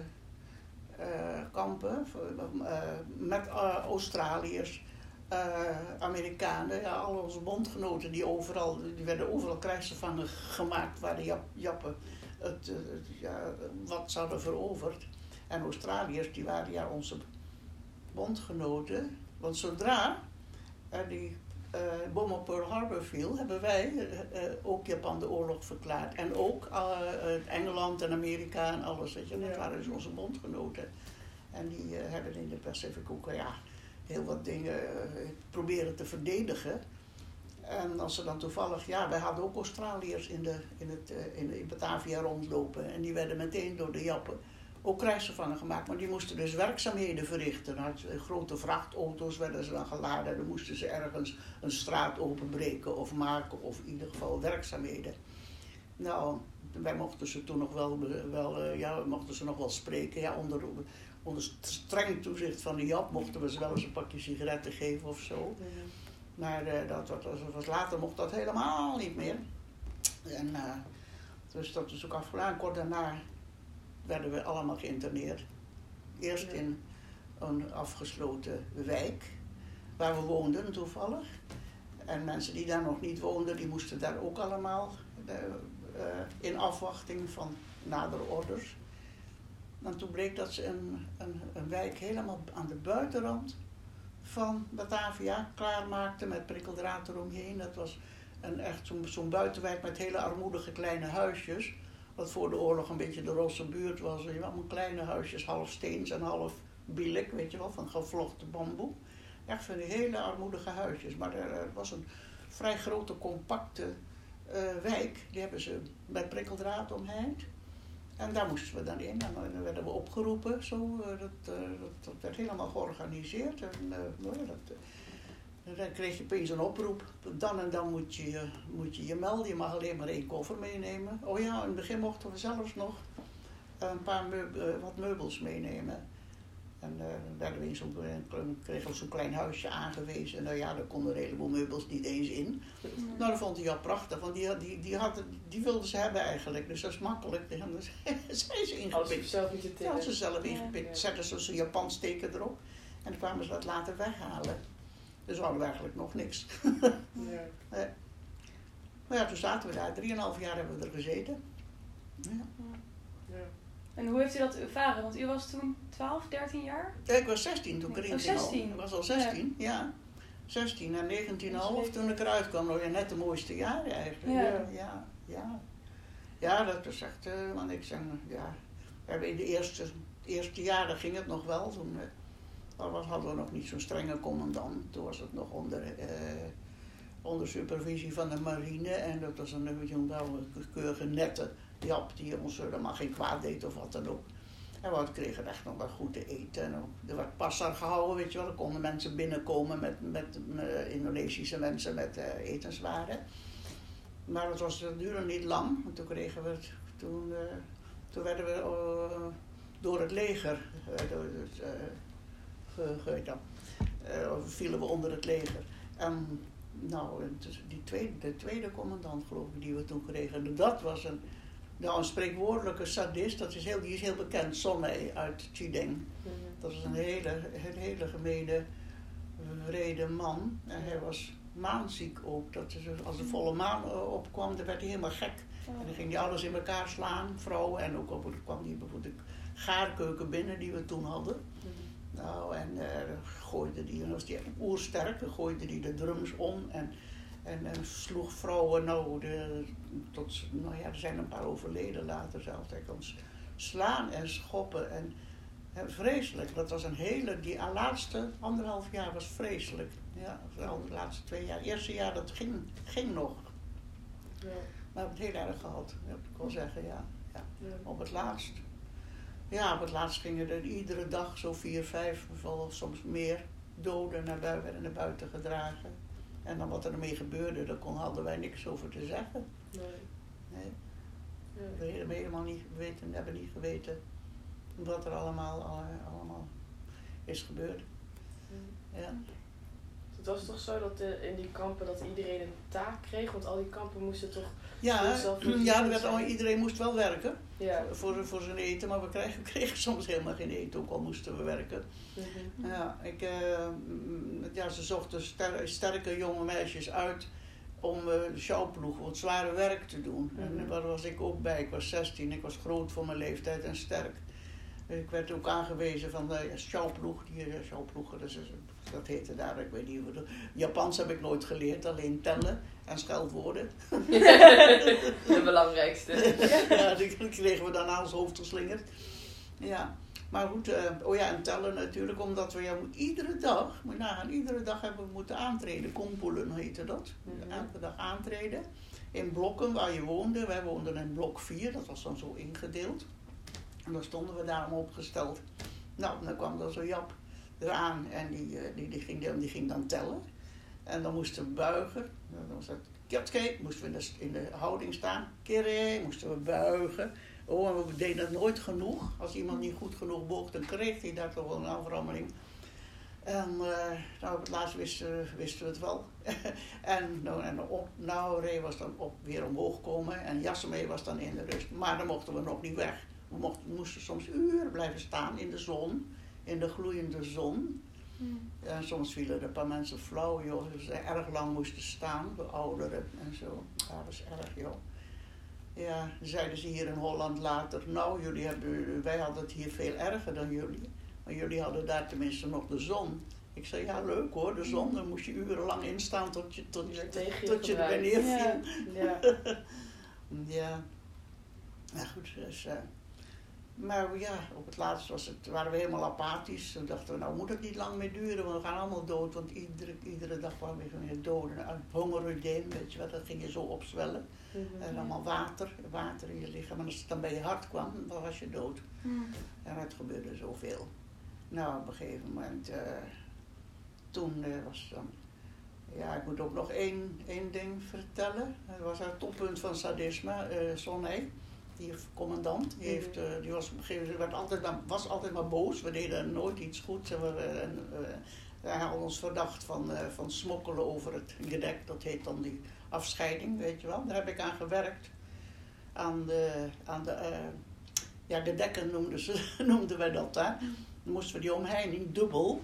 eh, kampen voor- eh, met eh, Australiërs, eh, Amerikanen, ja, al onze bondgenoten, die, overal, die werden overal krijgsgevangen gemaakt waar de Jap, Jappen het, eh, het, ja, wat ze hadden veroverd. En Australiërs, die waren ja onze bondgenoten. Want zodra er die eh, bom op Pearl Harbor viel, hebben wij ook Japan de oorlog verklaard. En ook Engeland en Amerika en alles. Weet je. Dat waren dus onze bondgenoten. En die hebben in de Pacific ook ja, heel wat dingen eh, proberen te verdedigen. En als ze dan toevallig, ja, wij hadden ook Australiërs in, de, in, het, eh, in, in Batavia rondlopen. En die werden meteen door de Jappen ook krijgsgevangen gemaakt. Maar die moesten dus werkzaamheden verrichten. Eh, grote vrachtauto's werden ze dan geladen. En dan moesten ze ergens een straat openbreken of maken. Of in ieder geval werkzaamheden. Nou, wij mochten ze toen nog wel, wel ja, mochten ze nog wel spreken. Ja, onder, onder streng toezicht van de Jap mochten we ze wel eens een pakje sigaretten geven of zo. Maar eh, dat, dat, was- later mocht dat helemaal niet meer. En, eh, dus dat is ook afgelopen. Kort daarna werden we allemaal geïnterneerd. Eerst Ja. in een afgesloten wijk, waar we woonden toevallig. En mensen die daar nog niet woonden, die moesten daar ook allemaal eh, in afwachting van nadere orders. En toen bleek dat ze een, een, een wijk helemaal aan de buitenrand van Batavia klaarmaakten met prikkeldraad eromheen. Dat was een echt zo'n zo'n buitenwijk met hele armoedige kleine huisjes. Wat voor de oorlog een beetje de rosse buurt was. Je kleine huisjes, half steens en half bielijk, weet je wel, van gevlochten bamboe. Echt van die hele armoedige huisjes. Maar er was een vrij grote, compacte eh, wijk. Die hebben ze met prikkeldraad omheind. En daar moesten we dan in. En dan werden we opgeroepen. Zo, eh, dat, eh, dat, dat werd helemaal georganiseerd. En eh, nou dat, dan kreeg je opeens een oproep. Dan en dan moet je, moet je je melden. Je mag alleen maar één koffer meenemen. Oh ja, in het begin mochten we zelfs nog een paar wat meubels meenemen. En eh, dan werden we in zo'n, klein- kregen we zo'n klein huisje aangewezen. En nou ja, daar konden een heleboel meubels niet eens in. Nou, dat vond hij al prachtig, want die, die, die, had, die wilden ze hebben eigenlijk. Dus dat is makkelijk. *laughs* Hebben ze- zijn ze ingepikt. zelf niet te Ja, ze zelf ingepikt. Ja. Zetten ze zo'n Japans teken erop. En dan kwamen ze dat later weghalen. Dus we hadden eigenlijk nog niks. Ja. *laughs* Maar ja, toen zaten we daar. Drieënhalf jaar hebben we er gezeten. Ja. Ja. En hoe heeft u dat ervaren? Want u was toen 12, 13 jaar? Ik was 16 toen ik erin Oh, al. 16. Ik was al 16, ja. 16 en 19,5 toen ik eruit kwam. Nou ja, net de mooiste jaren eigenlijk. Ja. Ja, ja. Ja, dat was echt eh, helemaal niks. En, ja, we hebben in de eerste, eerste jaren ging het nog wel. Toen eh, dan was- hadden we nog niet zo'n strenge commandant. Toen was het nog onder, eh, onder supervisie van de marine. En dat was een, een, een keurige nette Jap die ons helemaal geen kwaad deed of wat dan ook. En we kregen echt nog wel goed te eten. En er werd passar gehouden, weet je wel. Er konden mensen binnenkomen met, met, eh, Indonesische mensen met eh, etenswaren. Maar het was, dat duurde niet lang. Toen kregen we toen, eh, toen werden we door het leger, door eh, vielen we onder het leger. En nou, die tweede, de tweede commandant geloof ik die we toen kregen. En dat was een, nou, een spreekwoordelijke sadist. Dat is heel, die is heel bekend, Sonne uit Chideng. Mhm. Dat was een hele, een hele gemene, wrede man. En hij was maanziek ook. Dat is, als de volle maan eh, opkwam, dan werd hij helemaal gek. En dan ging hij alles in elkaar slaan, vrouwen. En ook op, kwam hij bijvoorbeeld de gaarkeuken binnen die we toen hadden. Mhm. Nou, en eh gooide die, en was die oersterk, dan gooide die de drums om en, en, en sloeg vrouwen, nou, de, tot, nou ja, er zijn een paar overleden later zelfs. Hij kon slaan en schoppen en, en vreselijk. Dat was een hele, die laatste anderhalf jaar was vreselijk. Ja, vooral de laatste twee jaar. Het eerste jaar, dat ging, ging nog. Ja. Maar we hebben het heel erg gehad, dat ik wel zeggen, ja. ja. Ja. Op het laatst. Ja, op het laatst gingen er iedere dag zo vier, vijf, soms meer doden naar buiten, naar buiten gedragen. En dan wat er ermee gebeurde, daar kon, hadden wij niks over te zeggen. Nee. Nee, we hebben helemaal niet geweten, hebben niet geweten wat er allemaal, alle- allemaal is gebeurd. Ja. Het was toch zo dat de, in die kampen dat iedereen een taak kreeg? Want al die kampen moesten toch... Ja, Zelf ja, er werd, al- iedereen moest wel werken Ja. voor, voor zijn eten, maar we kregen, *laughs* kregen soms helemaal geen eten, ook al moesten we werken. Mhm. Ja, ik, eh, ja, ze zochten ster- sterke jonge meisjes uit om eh, de sjouwploeg wat zware werk te doen. Mhm. En daar was ik ook bij. Ik was 16, ik was groot voor mijn leeftijd en sterk. Ik werd ook aangewezen van de sjouwploeg, die dat, heette daar, ik weet niet hoe dat... Japans heb ik nooit geleerd, alleen tellen en scheldwoorden. *laughs* De belangrijkste. ja, die *laughs* kregen we dan aan ons hoofd geslingerd. Ja, maar goed, eh, oh ja, en tellen natuurlijk, omdat we ja, iedere dag, moet nagaan, iedere dag hebben we moeten aantreden. Kompoelen heette dat. Mhm. Elke dag aantreden. In blokken waar je woonde. Wij woonden in blok 4, dat was dan zo ingedeeld. En dan stonden we daarom opgesteld. Nou, dan kwam er zo Jap eraan en die, eh, die, die, ging, dan- die ging dan tellen. En dan moesten we buigen. Dan was Kjatke, moesten we in de, in de houding staan. Kere, moesten we buigen. Oh, en we deden het nooit genoeg. Als iemand niet goed genoeg boog, dan kreeg hij daar toch wel een aframmeling. En eh, nou, op het laatst wisten, wisten we het wel. *laughs* en nou, en op, nou, Ray was dan op, weer omhoog komen en Jasmee was dan in de rust. Maar dan mochten we nog niet weg. We mochten, moesten soms uren blijven staan in de zon, in de gloeiende zon. En soms vielen er een paar mensen flauw, joh. Dus ze erg lang moesten staan, de ouderen en zo. Ja, dat is erg, joh. Ja, zeiden ze hier in Holland later, nou, jullie hebben, wij hadden het hier veel erger dan jullie. Maar jullie hadden daar tenminste nog de zon. Ik zei, ja, leuk hoor, de zon. Dan moest je urenlang instaan tot je, tot je, Tegen je tot je er neerviel. Ja. *laughs* Ja. Ja, goed. Dus, eh, maar ja, op het laatst was het, waren we helemaal apathisch. Toen dachten we, nou moet het niet lang meer duren, want we gaan allemaal dood. Want iedere, iedere dag waren we weer doden. Uit hongerudem, weet je wel, dat ging je zo opzwellen. Mhm. En allemaal water, water in je lichaam. En als het dan bij je hart kwam, dan was je dood. En het gebeurde zoveel. Nou, op een gegeven moment, eh, toen eh, was het dan... Ja, ik moet ook nog één, één ding vertellen. Het was het toppunt van sadisme, Sonne, die commandant. Die, heeft, eh, die was, werd altijd maar, was altijd maar boos. We deden nooit iets goeds. En we, eh, en, eh, hij had ons verdacht van, van smokkelen over het gedek. Dat heet dan die afscheiding, weet je wel. Daar heb ik aan gewerkt. Aan de, aan de ja, de dekken noemden, ze, *laughs* noemden wij dat daar. Dan moesten we die omheining dubbel,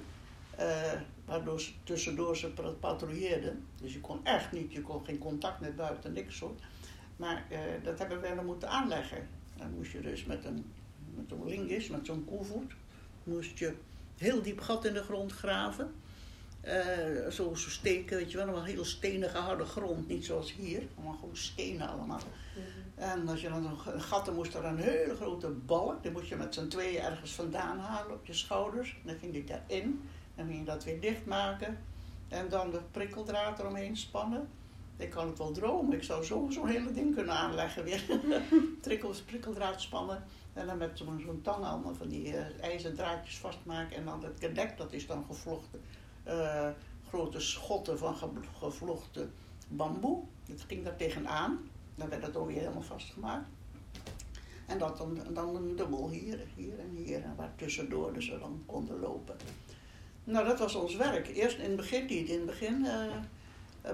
waardoor ze, tussendoor ze pat- patrouilleerden. Dus je kon echt niet, je kon geen contact met buiten, niks hoor. Maar eh, dat hebben we dan moeten aanleggen. Dan moest je dus met een, met een lingis, met zo'n koevoet, moest je heel diep gat in de grond graven. Eh, zo, zo steken, weet je wel, een heel stenige harde grond, niet zoals hier, allemaal gewoon stenen allemaal. Mhm. En als je dan een gat, dan moest er een hele grote balk. Die moest je met z'n tweeën ergens vandaan halen op je schouders. Dan ging die daarin. Dan ging je dat weer dichtmaken. En dan de prikkeldraad eromheen spannen. Ik kan het wel dromen. Ik zou zo zo'n hele ding kunnen aanleggen weer. *laughs* Trikkels, prikkeldraad spannen. En dan met zo'n zo'n tang allemaal van die uh, ijzeren draadjes vastmaken. En dan het gedek, dat is dan gevlochten. Uh, grote schotten van ge gevlochten bamboe. Dat ging daar tegenaan. Dan werd dat ook weer helemaal vastgemaakt. En dat dan, dan een dubbel hier, hier en hier. En waar tussendoor dus we dan konden lopen. Nou, dat was ons werk. Eerst in het begin niet. In het begin uh,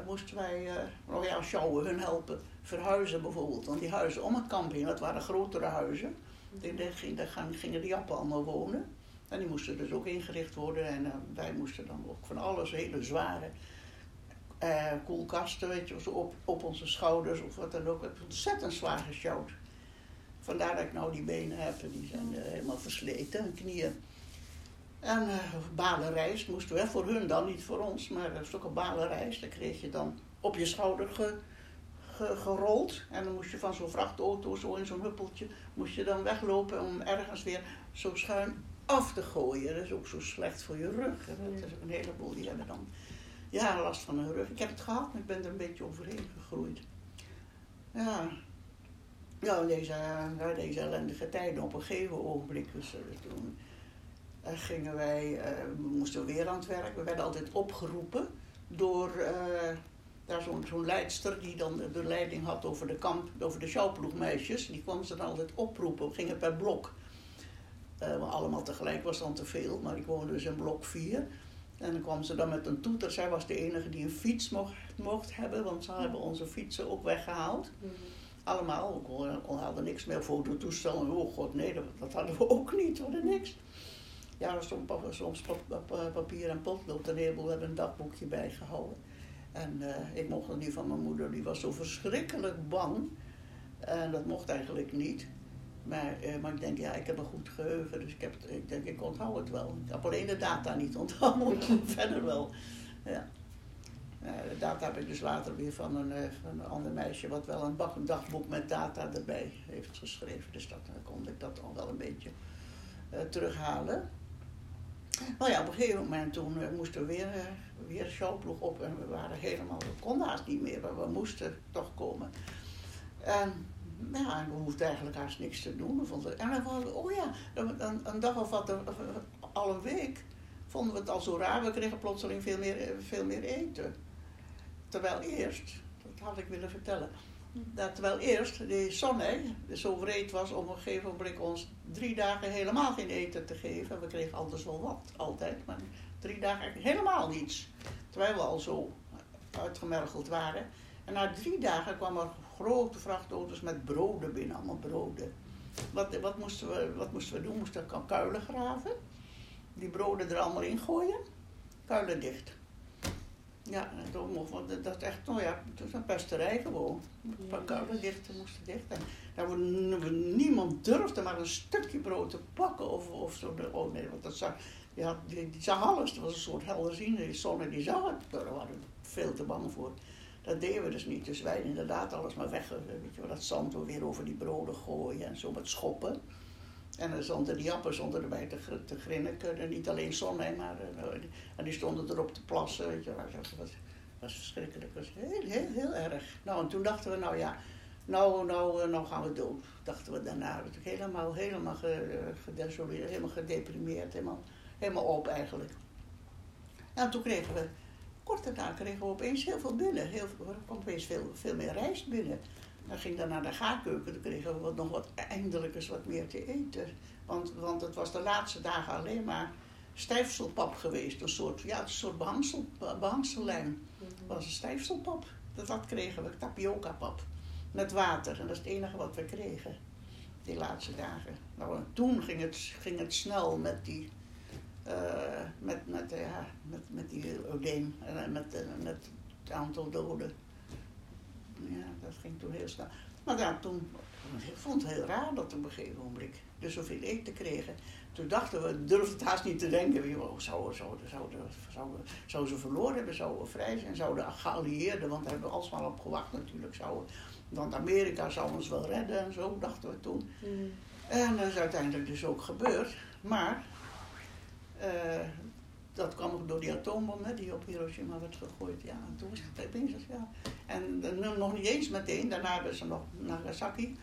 moesten wij, uh, nou ja, sjouwen, hun helpen verhuizen bijvoorbeeld. Want die huizen om het kamp heen, dat waren grotere huizen. Daar gingen de Jappen allemaal wonen. En die moesten dus ook ingericht worden. En uh, wij moesten dan ook van alles, hele zware koelkasten, weet je, op, op onze schouders of wat dan ook. Het ontzettend zwaar gesjouwd. Vandaar dat ik nou die benen heb, die zijn helemaal versleten, en knieën. En uh, balenrijst moesten we, voor hun dan, niet voor ons, maar dat is ook een balenrijst. Dat kreeg je dan op je schouder ge, ge, gerold. En dan moest je van zo'n vrachtauto, zo in zo'n huppeltje, moest je dan weglopen om ergens weer zo schuin af te gooien. Dat is ook zo slecht voor je rug. Dat is een heleboel die hebben dan ja, last van hun rug. Ik heb het gehad, maar ik ben er een beetje overheen gegroeid. Ja, ja deze, uh, deze ellendige tijden op een gegeven ogenblik. Dus, toen gingen wij, we moesten weer aan het werk. We werden altijd opgeroepen door daar zo'n zo'n leidster die dan de leiding had over de kamp, over de sjouwploegmeisjes. Die kwam ze dan altijd oproepen. We gingen per blok. Uh, allemaal tegelijk was dan te veel, maar ik woonde dus in blok 4. En dan kwam ze dan met een toeter. Zij was de enige die een fiets mocht, mocht hebben, want ze hebben onze fietsen ook weggehaald. Mm -hmm. Allemaal, we hadden niks meer fototoestellen. Oh god, nee, dat, dat, hadden we ook niet, we hadden niks. Ja, soms, soms papier en potlood, een heleboel hebben een dagboekje bijgehouden. En uh, ik mocht het niet van mijn moeder, die was zo verschrikkelijk bang. En dat mocht eigenlijk niet. Maar, uh, maar ik denk, ja, ik heb een goed geheugen, dus ik, heb ik denk, ik onthoud het wel. Ik heb alleen de data niet onthouden, *laughs* verder wel. Ja. Uh, de data heb ik dus later weer van een, van een ander meisje, wat wel een, een dagboek met data erbij heeft geschreven. Dus dat, dan kon ik dat al wel een beetje terughalen. Maar ja, op een gegeven moment toen moesten we weer, weer een showploeg op en we waren helemaal, we konden haast niet meer, maar we moesten toch komen. En ja, we hoefden eigenlijk haast niks te doen. En dan vonden we, oh ja, een, dag of wat, al een week, vonden we het al zo raar. We kregen plotseling veel meer, veel meer eten. Terwijl eerst, dat had ik willen vertellen, dat eerst de Sonne zo wreed was om een gegeven moment ons drie dagen helemaal geen eten te geven. We kregen anders wel wat, altijd, maar drie dagen helemaal niets. Terwijl we al zo uitgemergeld waren. En na drie dagen kwam er grote vrachtauto's met broden binnen, allemaal broden. Wat, wat, moesten, we, wat moesten we doen? We moesten kuilen graven. Die broden er allemaal in gooien. Kuilen dicht. Ja, toen mochten we, dat is echt, nou ja, het was een pesterij gewoon. Een paar kuilen dicht, moesten dicht. En daar niemand durfde maar een stukje brood te pakken of, of zo. Oh nee, want dat zag, die, had, die, die zag alles. Het was een soort helderziende. Die zonne die zag het. Daar waren we veel te bang voor. Dat deden we dus niet. Dus wij inderdaad alles maar weg. Weet je wel, dat zand weer over die broden gooien en zo met schoppen. En er stonden die jappen stonden erbij te, te grinniken. Niet alleen zon, maar uh, en die stonden erop te plassen. Weet je, dat was, verschrikkelijk. Was heel, heel, heel erg. Nou, en toen dachten we, nou ja, nou, nou, nou gaan we dood. Dachten we daarna. We helemaal, helemaal gedesoleerd, helemaal gedeprimeerd, helemaal, helemaal op eigenlijk. En toen kregen we kort daarna kregen we opeens heel veel binnen. Er kwam opeens veel, veel meer rijst binnen. Dan ging dan naar de gaarkeuken, dan kregen we wat, nog wat, eindelijk eens wat meer te eten. Want, want het was de laatste dagen alleen maar stijfselpap geweest. Een soort, ja, een soort behangsel, behangsellijm. Het was een stijfselpap. Dat, dat kregen we, tapioca pap. Met water. En dat is het enige wat we kregen. Die laatste dagen. Nou, en toen ging het, ging het snel met die uh, met, met, ja, met, met die odeem en met, met het aantal doden. Ja, dat ging toen heel snel. Maar ja, toen, ik vond het heel raar dat op een gegeven moment dus zoveel eten kregen. Toen dachten we, durfden het haast niet te denken. Oh, zouden, zouden, zouden, zouden ze verloren hebben, zouden we vrij zijn, zouden geallieerden, want daar hebben we alsmaar op gewacht natuurlijk. Zouden, want Amerika zou ons wel redden en zo, dachten we toen. Mm. En dat is uiteindelijk dus ook gebeurd. Maar uh, dat kwam ook door die atoombom hè, die op Hiroshima werd gegooid. Ja, en toen was het opeens, ja. En nog niet eens meteen, daarna hebben ze nog Nagasaki.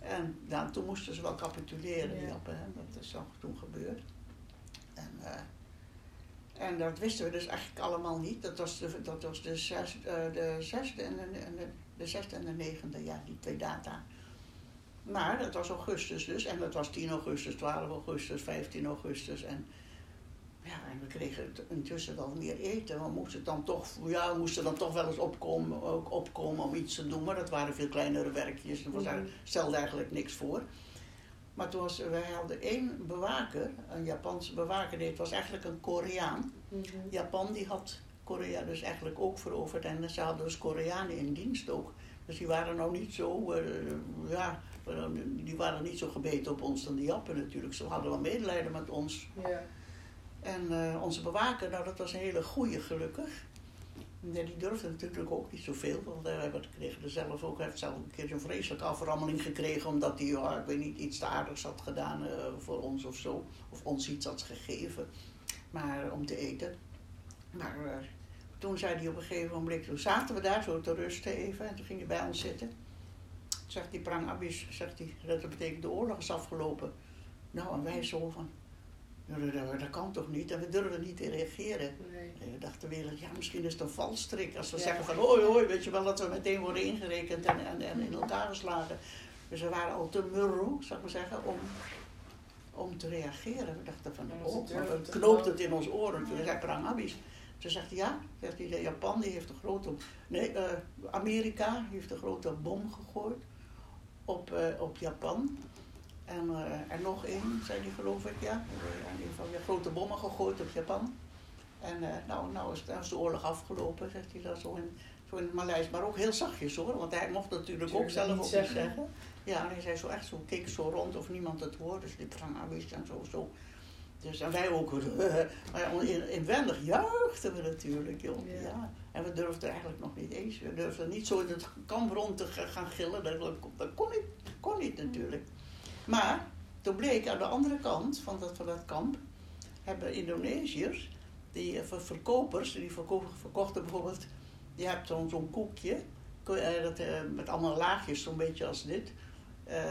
En ja, toen moesten ze wel capituleren, die Ja. Jappen, hè. dat is ook toen gebeurd. En, eh, en dat wisten we dus eigenlijk allemaal niet. Dat was de, dat was de, zes, eh, de zesde en de, en de, de zesde en de negende, ja, die twee data. Maar dat was augustus dus. En dat was 10 augustus, 12 augustus, 15 augustus. En, ja, en we kregen intussen wel meer eten. We moesten dan toch, ja, we moesten dan toch wel eens opkomen, ook opkomen om iets te doen. Maar dat waren veel kleinere werkjes. Dat was eigenlijk- stelde eigenlijk niks voor. Maar toen was, wij hadden één bewaker, een Japanse bewaker. Dit was eigenlijk een Koreaan. Mhm. Japan die had Korea dus eigenlijk ook veroverd. En ze hadden dus Koreanen in dienst ook. Dus die waren nou niet zo, eh, ja, die waren niet zo gebeten op ons dan die Jappen natuurlijk. Ze hadden wel medelijden met ons. Ja. En eh, onze bewaker, nou dat was een hele goeie gelukkig. Ja, die durfde natuurlijk ook niet zoveel. Want we kregen er zelf ook, hij heeft zelf een keer een vreselijke aframmeling gekregen. Omdat hij, ik weet niet, iets te aardigs had gedaan eh, voor ons of zo. Of ons iets had gegeven. Maar om te eten. Maar eh, toen zei hij op een gegeven moment, toen zaten we daar zo te rusten even. En toen ging hij bij ons zitten. Zegt hij, Prang zegt hij, dat betekent de oorlog is afgelopen. Nou, en wij zo van, dat, dat- kan toch niet? En we durfden niet te reageren. Nee. En we dachten weer, ja, misschien is het een valstrik. Als we Ja. zeggen van, hoi, hoi, weet je wel, dat we meteen worden ingerekend en, en, en in elkaar geslagen. Dus we waren al te murro, zou ik maar zeggen, om, om te reageren. We dachten van, Ja, ze oh, durven we knoopten het in ons oren. Toen zei Abis. Toen zegt hij, ja, zegt hij, Japan die heeft een grote, nee, eh, Amerika heeft een grote bom gegooid op, eh, op Japan. En, eh, en nog één, zei hij geloof ik, ja. In ieder geval weer grote bommen gegooid op Japan. En eh, nou, nou, is, nou is de oorlog afgelopen, zegt hij dat zo in, zo in het Maleis. Maar ook heel zachtjes hoor, want hij mocht natuurlijk ook zelf ook niet zeggen. zeggen. Ja, en hij zei zo echt zo, keek zo rond of niemand het hoorde. Dus die Abis en zo, zo. Dus en wij ook, *laughs* maar in, inwendig juichten we natuurlijk, joh. Ja. Ja. En we durfden eigenlijk nog niet eens. We durfden niet zo in het kamp rond te ga- gaan gillen. Dat, dat kon niet, kon niet natuurlijk. Maar toen bleek aan de andere kant van dat, van dat kamp, hebben Indonesiërs, die eh, ver- verkopers, die verko- verkochten bijvoorbeeld, je hebt zo'n zo'n koekje, ko- eh, dat, eh, met allemaal laagjes, zo'n beetje als dit.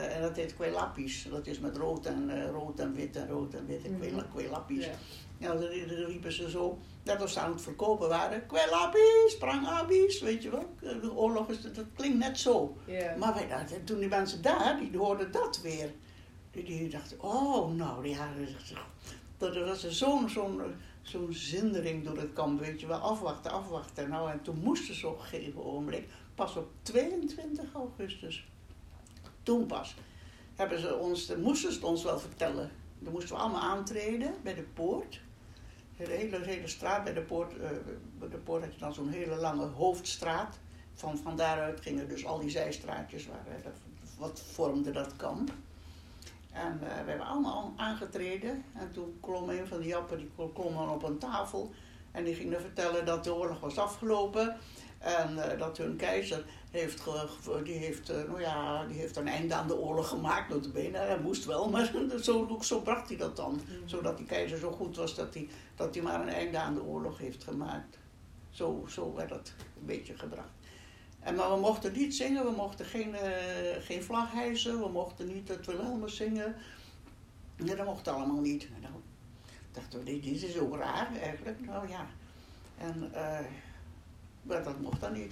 En dat heet kwelappies. Dat is met rood en, rood en wit en rood en wit en Mhm. kwelappies. Ja. Ja, dan rie- dan riepen ze zo, net als ze aan het verkopen waren, kwelappies, prangabis, weet je wel. De oorlog is, dat klinkt net zo. Ja. Maar wij toen die mensen daar, die hoorden dat weer. Die, dachten, oh, nou, ja, dat was zo'n zo'n zo'n zindering door het kamp, weet je wel, afwachten, afwachten. Nou, en toen moesten ze op een gegeven ogenblik, pas op 22 augustus, toen pas, hebben ze ons, moesten ze het ons wel vertellen. Dan moesten we allemaal aantreden bij de poort. De hele, hele straat bij de poort, eh, de poort had je dan zo'n hele lange hoofdstraat. Van, van daaruit gingen dus al die zijstraatjes, waar, dat, wat vormde dat kamp. En eh, we hebben allemaal aangetreden. En toen klom een van die jappen, die klom dan op een tafel. En die ging dan vertellen dat de oorlog was afgelopen. En eh, dat hun keizer heeft, die heeft, eh, nou ja, die heeft een einde aan de oorlog gemaakt. Notabene, hij moest wel, maar *laughs* zo, zo bracht hij dat dan. Zodat die keizer zo goed was dat hij, dat hij maar een einde aan de oorlog heeft gemaakt. Zo, zo werd dat een beetje gebracht. En, maar we mochten niet zingen, we mochten geen, eh, geen vlag hijsen, we mochten niet het Wilhelmus zingen. Nee, dat mocht allemaal niet. En dan dachten we, dit, dit is ook raar eigenlijk. Nou ja. En, eh, maar dat mocht dan niet.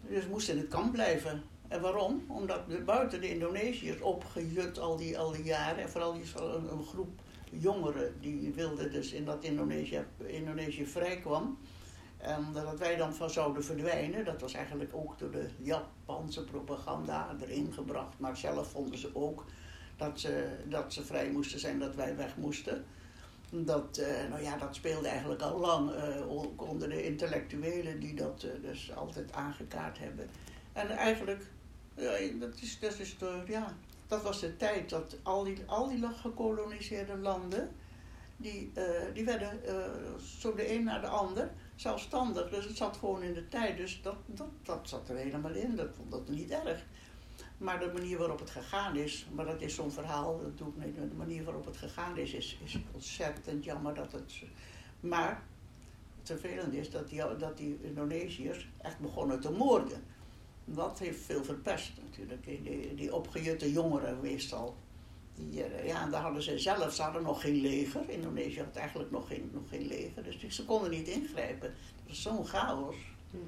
Dus we moesten in het kamp blijven. En waarom? Omdat buiten de Indonesiërs opgejut al die, al die jaren. En vooral die, een, een groep jongeren die wilden dus in dat Indonesië, Indonesië vrij kwam. En dat wij dan van zouden verdwijnen, dat was eigenlijk ook door de Japanse propaganda erin gebracht. Maar zelf vonden ze ook dat ze, dat ze vrij moesten zijn, dat wij weg moesten. Dat, eh, nou ja, dat speelde eigenlijk al lang eh, onder de intellectuelen die dat eh, dus altijd aangekaart hebben. En eigenlijk, ja, dat, is, dat, is ja, dat was de tijd dat al die, al die gekoloniseerde landen, die, die werden zo de een naar de ander zelfstandig. Dus het zat gewoon in de tijd. Dus dat, dat, dat zat er helemaal in. Dat vond dat niet erg. Maar de manier waarop het gegaan is, maar dat is zo'n verhaal, dat doe ik niet. De manier waarop het gegaan is, is, is ontzettend jammer dat het Maar het vervelende is dat die, dat die Indonesiërs echt begonnen te moorden. Dat heeft veel verpest natuurlijk. Die, die opgejutte jongeren meestal. Die, eh, ja, daar hadden ze zelf, ze hadden nog geen leger. Indonesië had eigenlijk nog geen, nog geen leger. Dus ze konden niet ingrijpen. Het was zo'n chaos. Mhm.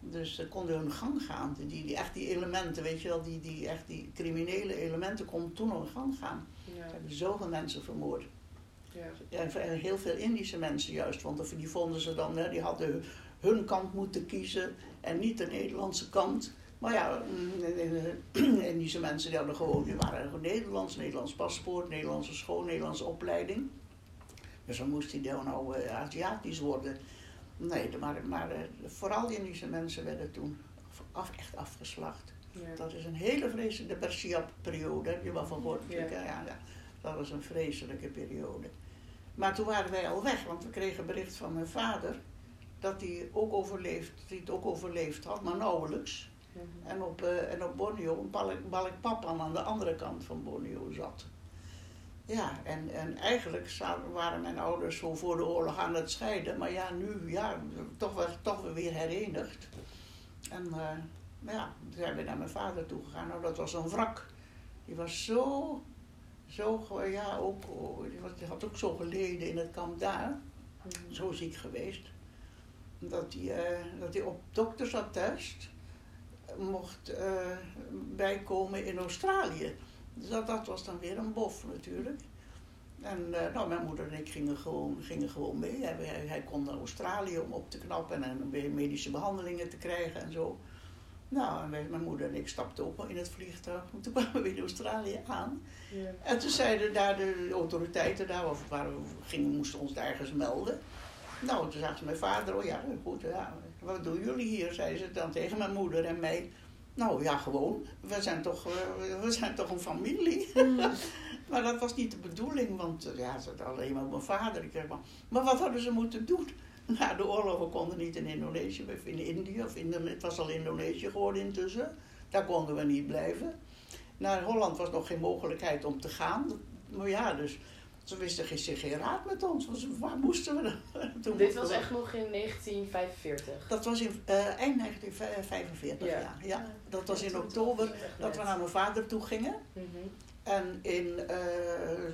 Dus ze konden hun gang gaan. Die, die, echt die elementen, weet je wel, die, die, echt die criminele elementen konden toen hun gang gaan. Ja, Ze hebben zoveel mensen vermoord. ja. Ja, en heel veel Indische mensen juist, want die vonden ze dan, hè, die hadden hun kant moeten kiezen en niet de Nederlandse kant. Maar ja, eh, Indische mensen die hadden gewoon, die waren gewoon Nederlands, Nederlands paspoort, Nederlandse school, Nederlandse opleiding. Dus dan moest hij dan nou eh, Aziatisch worden. Nee, maar, maar eh, vooral Indische mensen werden toen af, echt afgeslacht. ja. Dat is een hele vreselijke, de Persia-periode, heb je wel van gehoord? Ja. dat was een vreselijke periode. Maar toen waren wij al weg, want we kregen bericht van mijn vader dat hij ook overleefd, dat hij het ook overleefd had, maar nauwelijks. En op, eh, en op Borneo, Balk, Balikpapan aan de andere kant van Borneo zat. Ja, en, en eigenlijk waren mijn ouders zo voor de oorlog aan het scheiden. Maar ja, nu ja, toch, wel, toch weer herenigd. En eh, nou ja, toen zijn we naar mijn vader toe gegaan. Nou, dat was een wrak. Die was zo, zo, ja, ook, oh, die was- had ook zo geleden in het kamp daar. Mhm. Zo ziek geweest. Dat hij, eh, dat hij op doktersattest mocht eh, bijkomen in Australië. Dus dat, dat was dan weer een bof natuurlijk. En eh, nou, mijn moeder en ik gingen gewoon, gingen gewoon mee. Hij, hij, hij kon naar Australië om op te knappen en weer medische behandelingen te krijgen en zo. Nou, en wij- mijn moeder en ik stapten ook in het vliegtuig. En toen kwamen we in Australië aan. Ja. En toen zeiden daar de autoriteiten, daar, of waren, we gingen, moesten ons daar ergens melden. Nou, toen zagen mijn vader, oh ja, goed, ja, wat doen jullie hier? Zeiden ze dan tegen mijn moeder en mij. Nou ja, gewoon, we zijn toch, eh, we zijn toch een familie. *laughs* maar dat was niet de bedoeling, want eh, ja, ze hadden alleen maar mijn vader. Ik zeg maar, maar wat hadden ze moeten doen? *laughs* Nou, de oorlogen konden niet in Indonesië, of in Indië, of in, het was al Indonesië geworden intussen. Daar konden we niet blijven. Naar Holland was nog geen mogelijkheid om te gaan. Maar ja, dus ze wisten geen, zich geen raad met ons. Dus waar moesten we dan? *laughs* Toen Dit was echt nog in 1945. Dat was in eh, eind 1945, Ja. ja. ja. Dat was in oktober dat we naar mijn vader toe gingen. Mhm. En in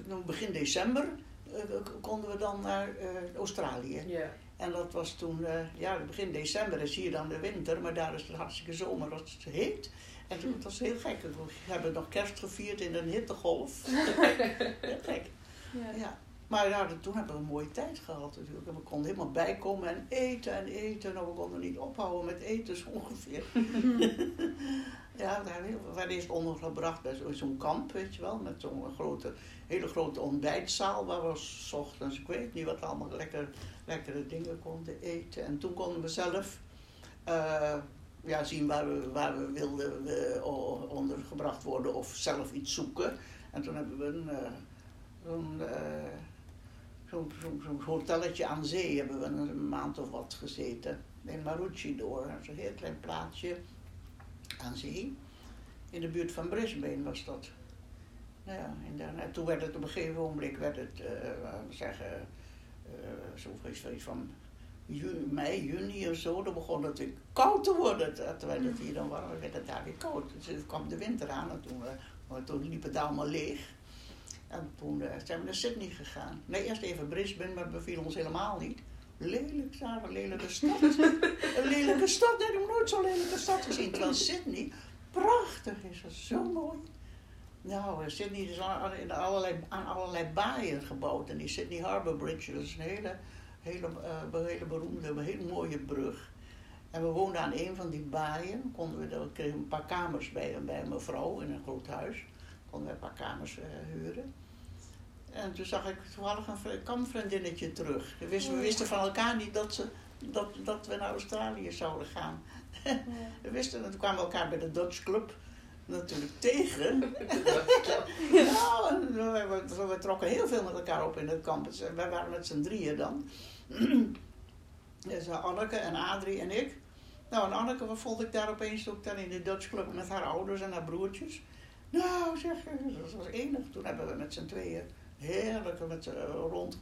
nou, begin december eh, konden we dan naar Australië. Ja. En dat was toen, ja, begin december is hier dan de winter, maar daar is het hartstikke zomer, dat is heet. En toen, dat was heel gek. We hebben nog kerst gevierd in een hittegolf. *laughs* heel gek. Ja. Ja. Maar ja, toen hebben we een mooie tijd gehad natuurlijk. En we konden helemaal bijkomen en eten en eten. Nou, we konden niet ophouden met eten zo ongeveer. *laughs* ja, we werden eerst ondergebracht bij zo- zo'n kamp, weet je wel. Met zo'n grote, hele grote ontbijtzaal waar we s ochtends, ik weet niet wat allemaal, lekker, lekkere dingen konden eten. En toen konden we zelf eh, ja, zien waar we, waar we wilden eh, o- ondergebracht worden of zelf iets zoeken. En toen hebben we een... eh, zo'n eh, zo'n zo'n- zo'n hotelletje aan zee hebben we een maand of wat gezeten. In dat is een heel klein plaatsje aan zee. In de buurt van Brisbane was dat. Ja, en, toen werd het op een gegeven moment, werd het, eh, we zeggen, eh zoveel iets van mei, juni of zo. Dan begon het weer koud te worden. Terwijl het hier dan was, werd het daar weer koud. Dus er kwam de winter aan en toen, eh, toen liep het allemaal leeg. En toen eh, zijn we naar Sydney gegaan. Nee, eerst even Brisbane, maar beviel ons helemaal niet. Lelijk daar, een lelijke stad. *laughs* een lelijke stad, nee, ik heb nooit zo'n lelijke stad gezien. Terwijl Sydney, prachtig is het, zo mooi. Nou, eh, Sydney is aan, in allerlei, aan allerlei baaien gebouwd. En die Sydney Harbour Bridge, dat is een hele, hele, be- hele beroemde, een hele mooie brug. En we woonden aan een van die baaien. Konden we, we kregen een paar kamers bij, bij een mevrouw in een groot huis. Konden we een paar kamers eh, huren. En toen zag ik toevallig een vri- kampvriendinnetje terug. We wisten, we wisten van elkaar niet dat, ze, dat, dat we naar Australië zouden gaan. *laughs* We wisten, en toen kwamen we elkaar bij de Dutch Club natuurlijk tegen. *laughs* Nou, *laughs* en we, we, we trokken heel veel met elkaar op in het kamp. Dus, eh, Wij waren met z'n drieën dan. *clears throat* Dus eh, Anneke en Adrie en ik. Nou, en Anneke wat vond ik daar opeens ook dan in de Dutch Club met haar ouders en haar broertjes. Nou, zeg, dat was enig. Toen hebben we met z'n tweeën Heerlijk met, uh, rond,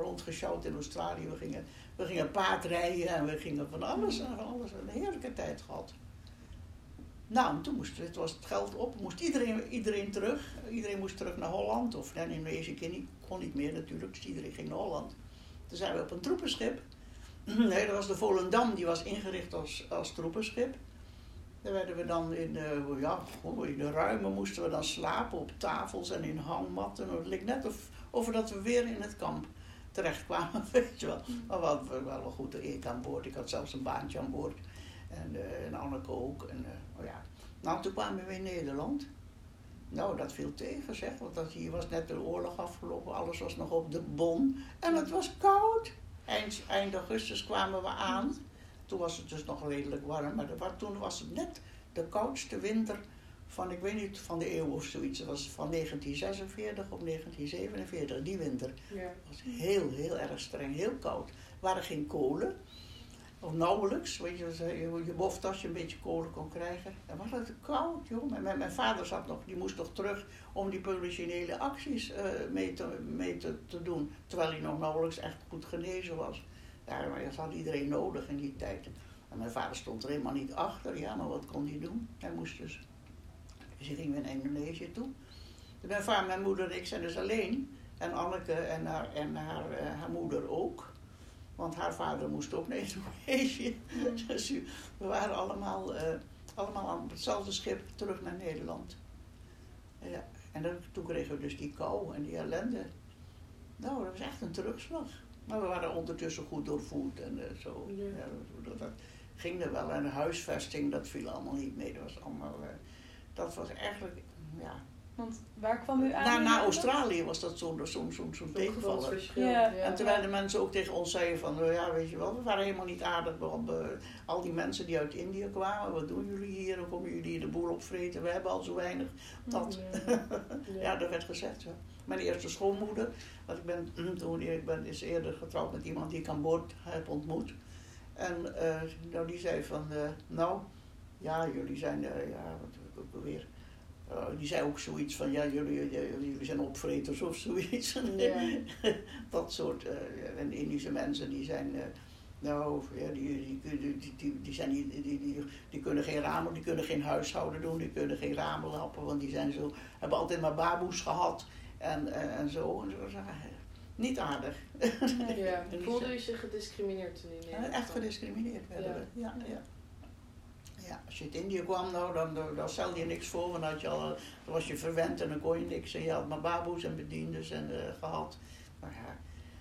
rondgesjouwd in Australië. We gingen, we gingen paardrijden en we gingen van alles en alles. Een heerlijke tijd gehad. Nou, toen moest het, was het geld op, moest iedereen, iedereen terug. Iedereen moest terug naar Holland. Of nee, in Indonesië kon niet meer natuurlijk, dus iedereen ging naar Holland. Toen zijn we op een troepenschip. *clears throat* Nee, dat was de Volendam, die was ingericht als, als troepenschip. Daar werden we dan in de, ja, in de ruimen moesten we dan slapen op tafels en in hangmatten. Het leek net of, of dat we weer in het kamp terechtkwamen, *laughs* weet je wel. Maar we hadden wel een goede eet aan boord. Ik had zelfs een baantje aan boord. En, en Anneke ook. En, uh, oh ja. Nou, toen kwamen we in Nederland. Nou, dat viel tegen zeg, want dat hier was net de oorlog afgelopen, alles was nog op de bon. En het was koud. Eind, eind augustus kwamen we aan. Toen was het dus nog redelijk warm, maar toen was het net de koudste winter van, ik weet niet, van de eeuw of zoiets. Het was van 1946 op 1947, die winter. Ja. Het was heel, heel erg streng, heel koud. Er waren geen kolen. Of nauwelijks, weet je, je, je boft als je een beetje kolen kon krijgen. En was het koud, joh. Mijn, mijn vader zat nog, die moest nog terug om die politionele acties uh, mee, te, mee te, te, doen. Terwijl hij nog nauwelijks echt goed genezen was. Dat had iedereen nodig in die tijd. En mijn vader stond er helemaal niet achter. Ja, maar wat kon hij doen? Hij moest dus... Dus hij ging naar Indonesië toe. Dus mijn vader, mijn moeder en ik zijn dus alleen. En Anneke en haar, en haar, uh, haar moeder ook. Want haar vader moest ook naar *laughs* Indonesië. Dus we waren allemaal, uh, allemaal aan hetzelfde schip terug naar Nederland. Ja, en toen kregen we dus die kou en die ellende. Nou, dat was echt een terugslag. Maar we waren ondertussen goed doorvoed en uh, zo. Ja. dat, dat, ging er wel. En de huisvesting, dat viel allemaal niet mee. Dat was allemaal... Uh, dat was eigenlijk, ja, want waar kwam u aan? Na, na Australië was dat zo'n zo, zo, zo, tegenvaller. Ja. En terwijl de mensen ook tegen ons zeiden van, nou ja, weet je wel, we waren helemaal niet aardig. Want, uh, al die mensen die uit Indië kwamen, wat doen jullie hier? Hoe komen jullie hier de boel opvreten? We hebben al zo weinig. Dat, ja, *laughs* ja dat werd gezegd. Ja. Mijn eerste schoonmoeder, want ik ben, toen, ik ben is eerder getrouwd met iemand die ik aan boord heb ontmoet. En uh, nou, die zei van, uh, nou, ja, jullie zijn, ja, wat ook weer uh, die zei ook zoiets van, ja, jullie, jullie zijn opvreters of zoiets. Ja. *laughs* dat soort. Uh, en Indische mensen die zijn, uh, nou, ja, die, die, die, die, die, zijn die, die, die, kunnen geen ramen, die kunnen geen huishouden doen, die kunnen geen ramen lappen, want die zijn zo, hebben altijd maar baboes gehad en, en zo. En zo niet aardig. Ja. *laughs* Voelde u zich gediscrimineerd toen in Nederland? Echt gediscrimineerd werden we, ja. ja ja, als je uit Indië kwam, nou, dan, dan, stelde je niks voor, want had je al, dan was je verwend en dan kon je niks. En je had maar baboes en bediendes en, uh, gehad. Maar ja,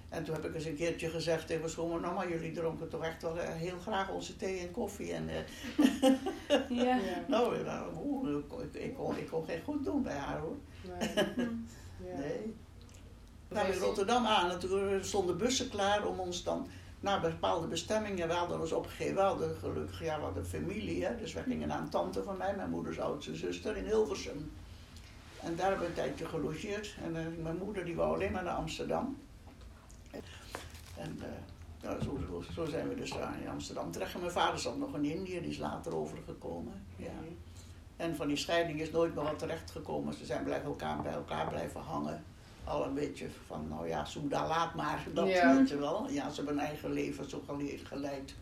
en toen heb ik eens een keertje gezegd tegen mijn schoonmoeder, nou maar jullie dronken toch echt wel uh, heel graag onze thee en koffie. En, uh, ja. *laughs* nou, nou ik, ik, kon, ik kon geen goed doen bij haar hoor. Nee. *laughs* nee. We kwamen in Rotterdam aan en toen stonden bussen klaar om ons dan naar bepaalde bestemmingen. We hadden ons opgegeven. We hadden gelukkig, ja, we hadden familie. Hè? Dus we gingen naar een tante van mij, mijn moeders oudste zuster, in Hilversum. En daar hebben we een tijdje gelogeerd. En uh, mijn moeder die wou alleen maar naar Amsterdam. En uh, zo, zo, zo, zijn we dus daar in Amsterdam terecht. En mijn vader zat nog in Indië, die is later overgekomen. Ja. En van die scheiding is nooit meer wat terechtgekomen. Ze zijn blijven elkaar bij elkaar blijven hangen al een beetje van, nou ja, Soeda, laat maar, *laughs* dat ja. weet je wel. Ja, ze hebben een eigen leven zo geleid.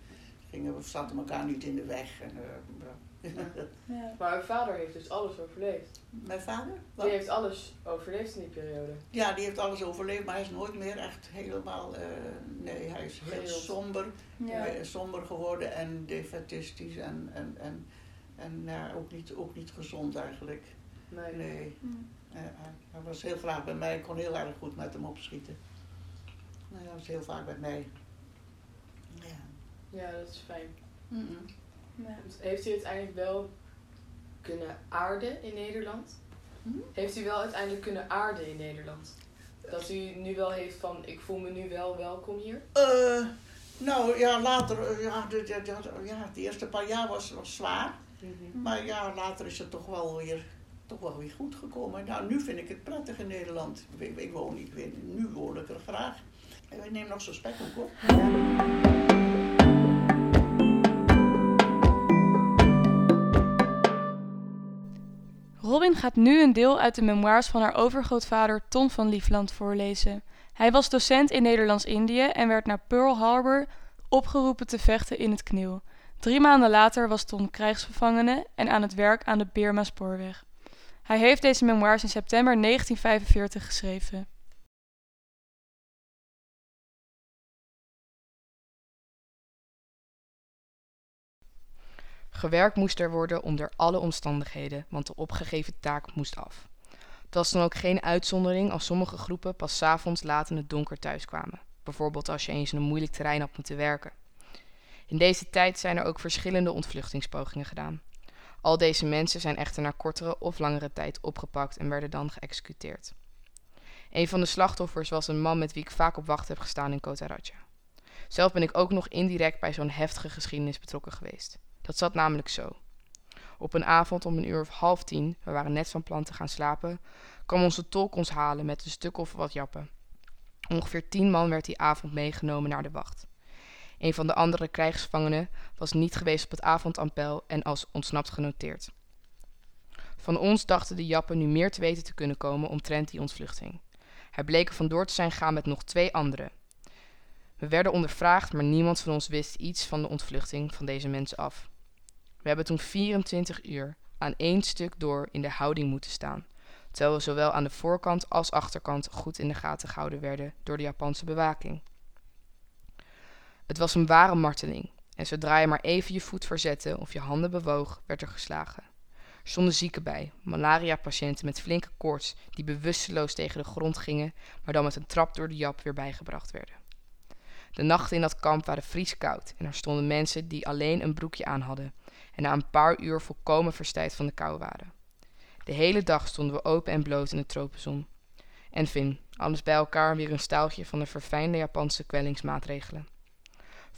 Gingen, we zaten elkaar niet in de weg. En, uh, ja. *laughs* Maar uw vader heeft dus alles overleefd? Mijn vader? Die heeft alles overleefd in die periode? Ja, die heeft alles overleefd, maar hij is nooit meer echt helemaal, uh, nee, hij is heel somber, ja. somber geworden en defetistisch en, en, en, en ook, niet, ook niet gezond eigenlijk. Nee. nee. Mm hij was heel graag bij mij. Ik kon heel erg goed met hem opschieten. Nou, hij was heel vaak bij mij. Ja, ja dat is fijn. ja. Heeft u uiteindelijk wel kunnen aarden in Nederland? Hm? Heeft u wel uiteindelijk kunnen aarden in Nederland? Dat u nu wel heeft van, ik voel me nu wel welkom hier? Uh, nou ja, later, eh, ja, de, de, de, ja, de eerste paar jaar was, was zwaar. Mhm. Maar ja, later is het toch wel weer toch wel weer goed gekomen. Nou, nu vind ik het prettig in Nederland. Ik, ik woon, ik weet, nu woon ik er graag. Ik neem nog zo'n spekhoek op. Robin gaat nu een deel uit de memoires van haar overgrootvader Ton van Liefland voorlezen. Hij was docent in Nederlands-Indië en werd naar Pearl Harbor opgeroepen te vechten in het kniel. Drie maanden later was Ton krijgsgevangene en aan het werk aan de Birma-spoorweg. Hij heeft deze memoires in september 1945 geschreven. Gewerkt moest er worden onder alle omstandigheden, want de opgegeven taak moest af. Het was dan ook geen uitzondering als sommige groepen pas avonds laat in het donker thuiskwamen. Bijvoorbeeld als je eens in een moeilijk terrein had moeten werken. In deze tijd zijn er ook verschillende ontvluchtingspogingen gedaan. Al deze mensen zijn echter na kortere of langere tijd opgepakt en werden dan geëxecuteerd. Een van de slachtoffers was een man met wie ik vaak op wacht heb gestaan in Kota Raja. Zelf ben ik ook nog indirect bij zo'n heftige geschiedenis betrokken geweest. Dat zat namelijk zo. Op een avond om een uur of half tien, we waren net van plan te gaan slapen, kwam onze tolk ons halen met een stuk of wat jappen. Ongeveer tien man werd die avond meegenomen naar de wacht. Een van de andere krijgsgevangenen was niet geweest op het avondappel en als ontsnapt genoteerd. Van ons dachten de jappen nu meer te weten te kunnen komen omtrent die ontvluchting. Hij bleek er vandoor te zijn gaan met nog twee anderen. We werden ondervraagd, maar niemand van ons wist iets van de ontvluchting van deze mensen af. We hebben toen 24 uur aan één stuk door in de houding moeten staan, terwijl we zowel aan de voorkant als achterkant goed in de gaten gehouden werden door de Japanse bewaking. Het was een ware marteling, en zodra je maar even je voet verzette of je handen bewoog, werd er geslagen. Er stonden zieken bij, malaria-patiënten met flinke koorts die bewusteloos tegen de grond gingen, maar dan met een trap door de jap weer bijgebracht werden. De nachten in dat kamp waren vrieskoud en er stonden mensen die alleen een broekje aan hadden en na een paar uur volkomen verstijd van de kou waren. De hele dag stonden we open en bloot in de tropenzon. En Finn, alles bij elkaar weer een staaltje van de verfijnde Japanse kwellingsmaatregelen.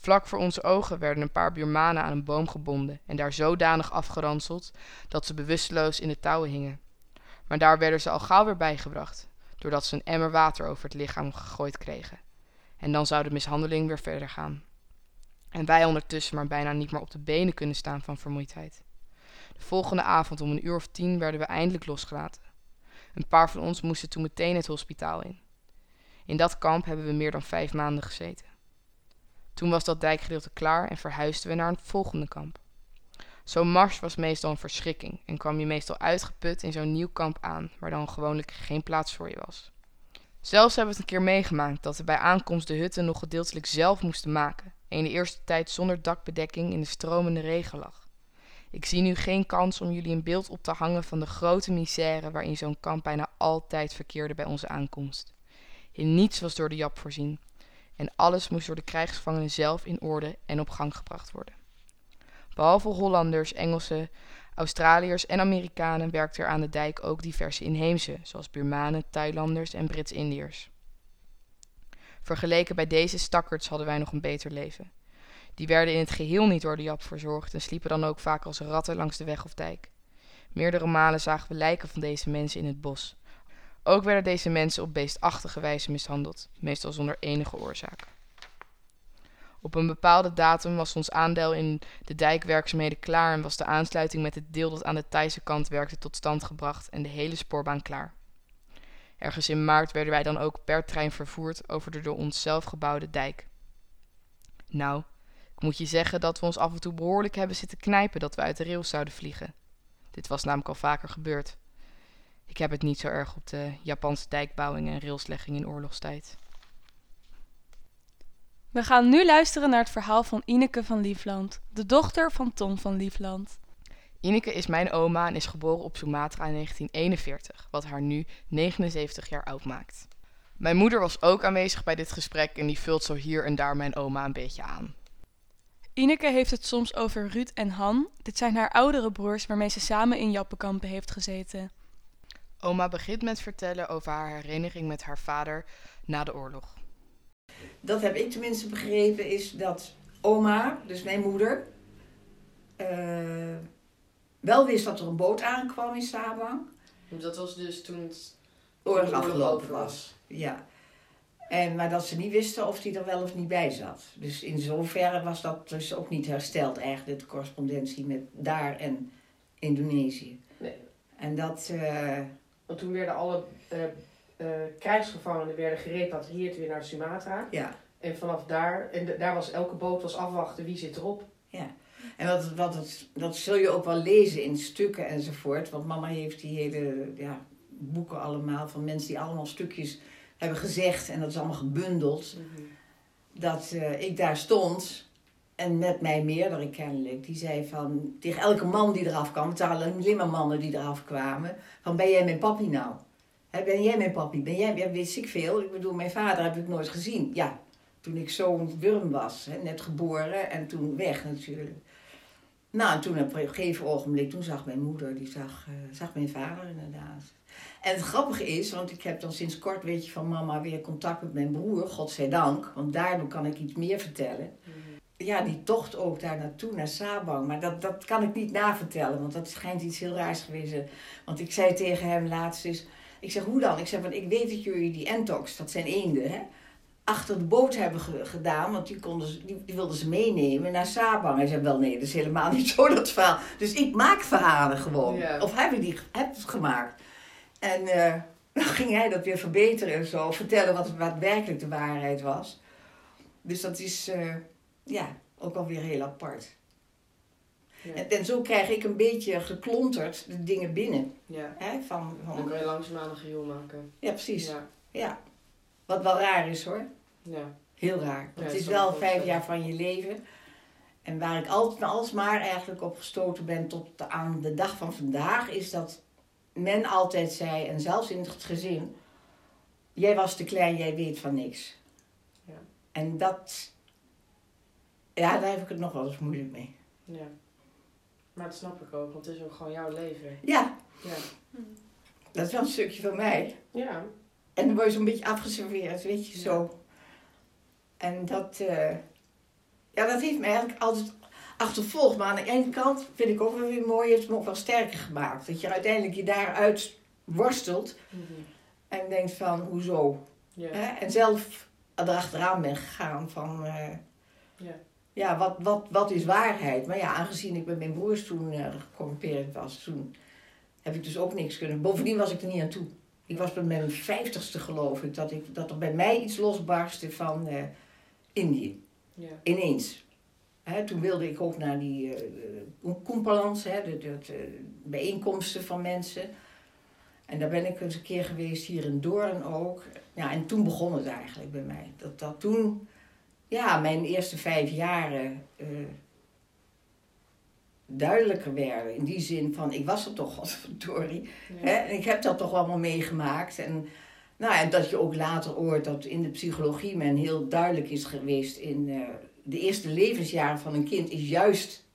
Vlak voor onze ogen werden een paar buurmanen aan een boom gebonden en daar zodanig afgeranseld dat ze bewusteloos in de touwen hingen. Maar daar werden ze al gauw weer bijgebracht, doordat ze een emmer water over het lichaam gegooid kregen. En dan zou de mishandeling weer verder gaan. En wij ondertussen maar bijna niet meer op de benen kunnen staan van vermoeidheid. De volgende avond om een uur of tien werden we eindelijk losgelaten. Een paar van ons moesten toen meteen het hospitaal in. In dat kamp hebben we meer dan vijf maanden gezeten. Toen was dat dijkgedeelte klaar en verhuisden we naar een volgende kamp. Zo'n mars was meestal een verschrikking en kwam je meestal uitgeput in zo'n nieuw kamp aan, waar dan gewoonlijk geen plaats voor je was. Zelfs hebben we het een keer meegemaakt dat we bij aankomst de hutten nog gedeeltelijk zelf moesten maken en in de eerste tijd zonder dakbedekking in de stromende regen lag. Ik zie nu geen kans om jullie een beeld op te hangen van de grote misère waarin zo'n kamp bijna altijd verkeerde bij onze aankomst. In niets was door de Jap voorzien en alles moest door de krijgsgevangenen zelf in orde en op gang gebracht worden. Behalve Hollanders, Engelsen, Australiërs en Amerikanen werkten er aan de dijk ook diverse inheemse, zoals Burmanen, Thailanders en Brits-Indiërs. Vergeleken bij deze stakkerds hadden wij nog een beter leven. Die werden in het geheel niet door de Jap verzorgd en sliepen dan ook vaak als ratten langs de weg of dijk. Meerdere malen zagen we lijken van deze mensen in het bos. Ook werden deze mensen op beestachtige wijze mishandeld, meestal zonder enige oorzaak. Op een bepaalde datum was ons aandeel in de dijkwerkzaamheden klaar en was de aansluiting met het deel dat aan de Thaise kant werkte tot stand gebracht en de hele spoorbaan klaar. Ergens in maart werden wij dan ook per trein vervoerd over de door ons zelf gebouwde dijk. Nou, ik moet je zeggen dat we ons af en toe behoorlijk hebben zitten knijpen dat we uit de rails zouden vliegen. Dit was namelijk al vaker gebeurd. Ik heb het niet zo erg op de Japanse dijkbouwing en railslegging in oorlogstijd. We gaan nu luisteren naar het verhaal van Ineke van Liefland, de dochter van Tom van Liefland. Ineke is mijn oma en is geboren op Sumatra in 1941, wat haar nu 79 jaar oud maakt. Mijn moeder was ook aanwezig bij dit gesprek en die vult zo hier en daar mijn oma een beetje aan. Ineke heeft het soms over Ruud en Han. Dit zijn haar oudere broers waarmee ze samen in Jappenkampen heeft gezeten. Oma begint met vertellen over haar herinnering met haar vader na de oorlog. Dat heb ik tenminste begrepen, is dat oma, dus mijn moeder, eh, wel wist dat er een boot aankwam in Sabang. Dat was dus toen het Oorlog afgelopen was. Ja. En, maar dat ze niet wisten of die er wel of niet bij zat. Dus in zoverre was dat dus ook niet hersteld eigenlijk, de correspondentie met daar en Indonesië. Nee. En dat... eh, Want toen werden alle eh, eh, krijgsgevangenen werden gerepatrieerd weer naar Sumatra. ja, En vanaf daar, en de- daar was elke boot was afwachten wie zit erop. En wat, wat het, dat zul je ook wel lezen in stukken enzovoort. Want mama heeft die hele ja, boeken allemaal van mensen die allemaal stukjes hebben gezegd. En dat is allemaal gebundeld. Dat eh, ik daar stond. En met mij meerdere kennelijk. Die zei van, tegen elke man die eraf kwam. Het waren alleen mannen die eraf kwamen. Van, ben jij mijn papi nou? Ben jij mijn papi? Ben jij, ja, wist ik veel. Ik bedoel, mijn vader heb ik nooit gezien. Ja, toen ik zo'n wurm was. Net geboren en toen weg natuurlijk. Nou, en toen op een gegeven ogenblik, toen zag mijn moeder, die zag, eh, zag mijn vader inderdaad. En het grappige is, want ik heb dan sinds kort, weet je, van mama weer contact met mijn broer, godzijdank. Want daardoor kan ik iets meer vertellen. Ja, die tocht ook daar naartoe, naar Sabang. Maar dat, dat kan ik niet navertellen, want dat schijnt iets heel raars geweest. te- Want ik zei tegen hem laatst eens, ik zeg, hoe dan? Ik zeg, want ik weet dat jullie die entox, dat zijn eenden, hè? achter de boot hebben ge- gedaan, want die, konden ze, die, die wilden ze meenemen naar Sabang. Hij zei, wel nee, dat is helemaal *laughs* niet zo dat verhaal. Dus ik maak verhalen gewoon. Ja. Of heb ik die heb het gemaakt. En eh, *laughs* dan ging hij dat weer verbeteren en zo, vertellen wat, wat werkelijk de waarheid was. Dus dat is, eh, ja, ook wel weer heel apart. Ja. En, en zo krijg ik een beetje geklonterd de dingen binnen. Ja. Hè, van, Dan van, kan je langzaamaan een geheel maken. ja, precies. Ja. Ja. Wat wel raar is hoor. Ja. Heel raar. Want het is wel vijf jaar van je leven. En waar ik altijd alsmaar eigenlijk op gestoten ben tot aan de dag van vandaag, is dat men altijd zei, en zelfs in het gezin, jij was te klein, jij weet van niks. Ja. En dat, ja, daar heb ik het nog wel eens moeilijk mee. ja. Maar dat snap ik ook, want het is ook gewoon jouw leven. Ja, Ja. dat is wel een stukje van mij. Ja. En dan word je zo'n beetje afgeserveerd, weet je, zo. En dat, eh, ja, dat heeft me eigenlijk altijd achtervolgd. Maar aan de ene kant vind ik ook wel weer mooi, heeft me ook wel sterker gemaakt. Dat je uiteindelijk je daaruit worstelt en denkt van, hoezo? Ja. Hè? En zelf erachteraan ben gegaan van, eh, Ja. Ja, wat, wat, wat is waarheid? Maar ja, aangezien ik met mijn broers toen eh gecorrumpeerd was, toen heb ik dus ook niks kunnen. Bovendien was ik er niet aan toe. Ik was bij mijn vijftigste geloof ik, dat, ik, dat er bij mij iets losbarstte van eh, Indië. Ja. Ineens. Hè, toen wilde ik ook naar die uh, hè, de, de, de bijeenkomsten van mensen. En daar ben ik eens een keer geweest, hier in Doorn ook. Ja, en toen begon het eigenlijk bij mij. Dat, dat toen, ja, mijn eerste vijf jaren eh, duidelijker werden. In die zin van, ik was er toch, *laughs* godverdorie. Hè? En ik heb dat toch allemaal meegemaakt. En, nou, en dat je ook later hoort dat in de psychologie men heel duidelijk is geweest in eh, de eerste levensjaren van een kind is juist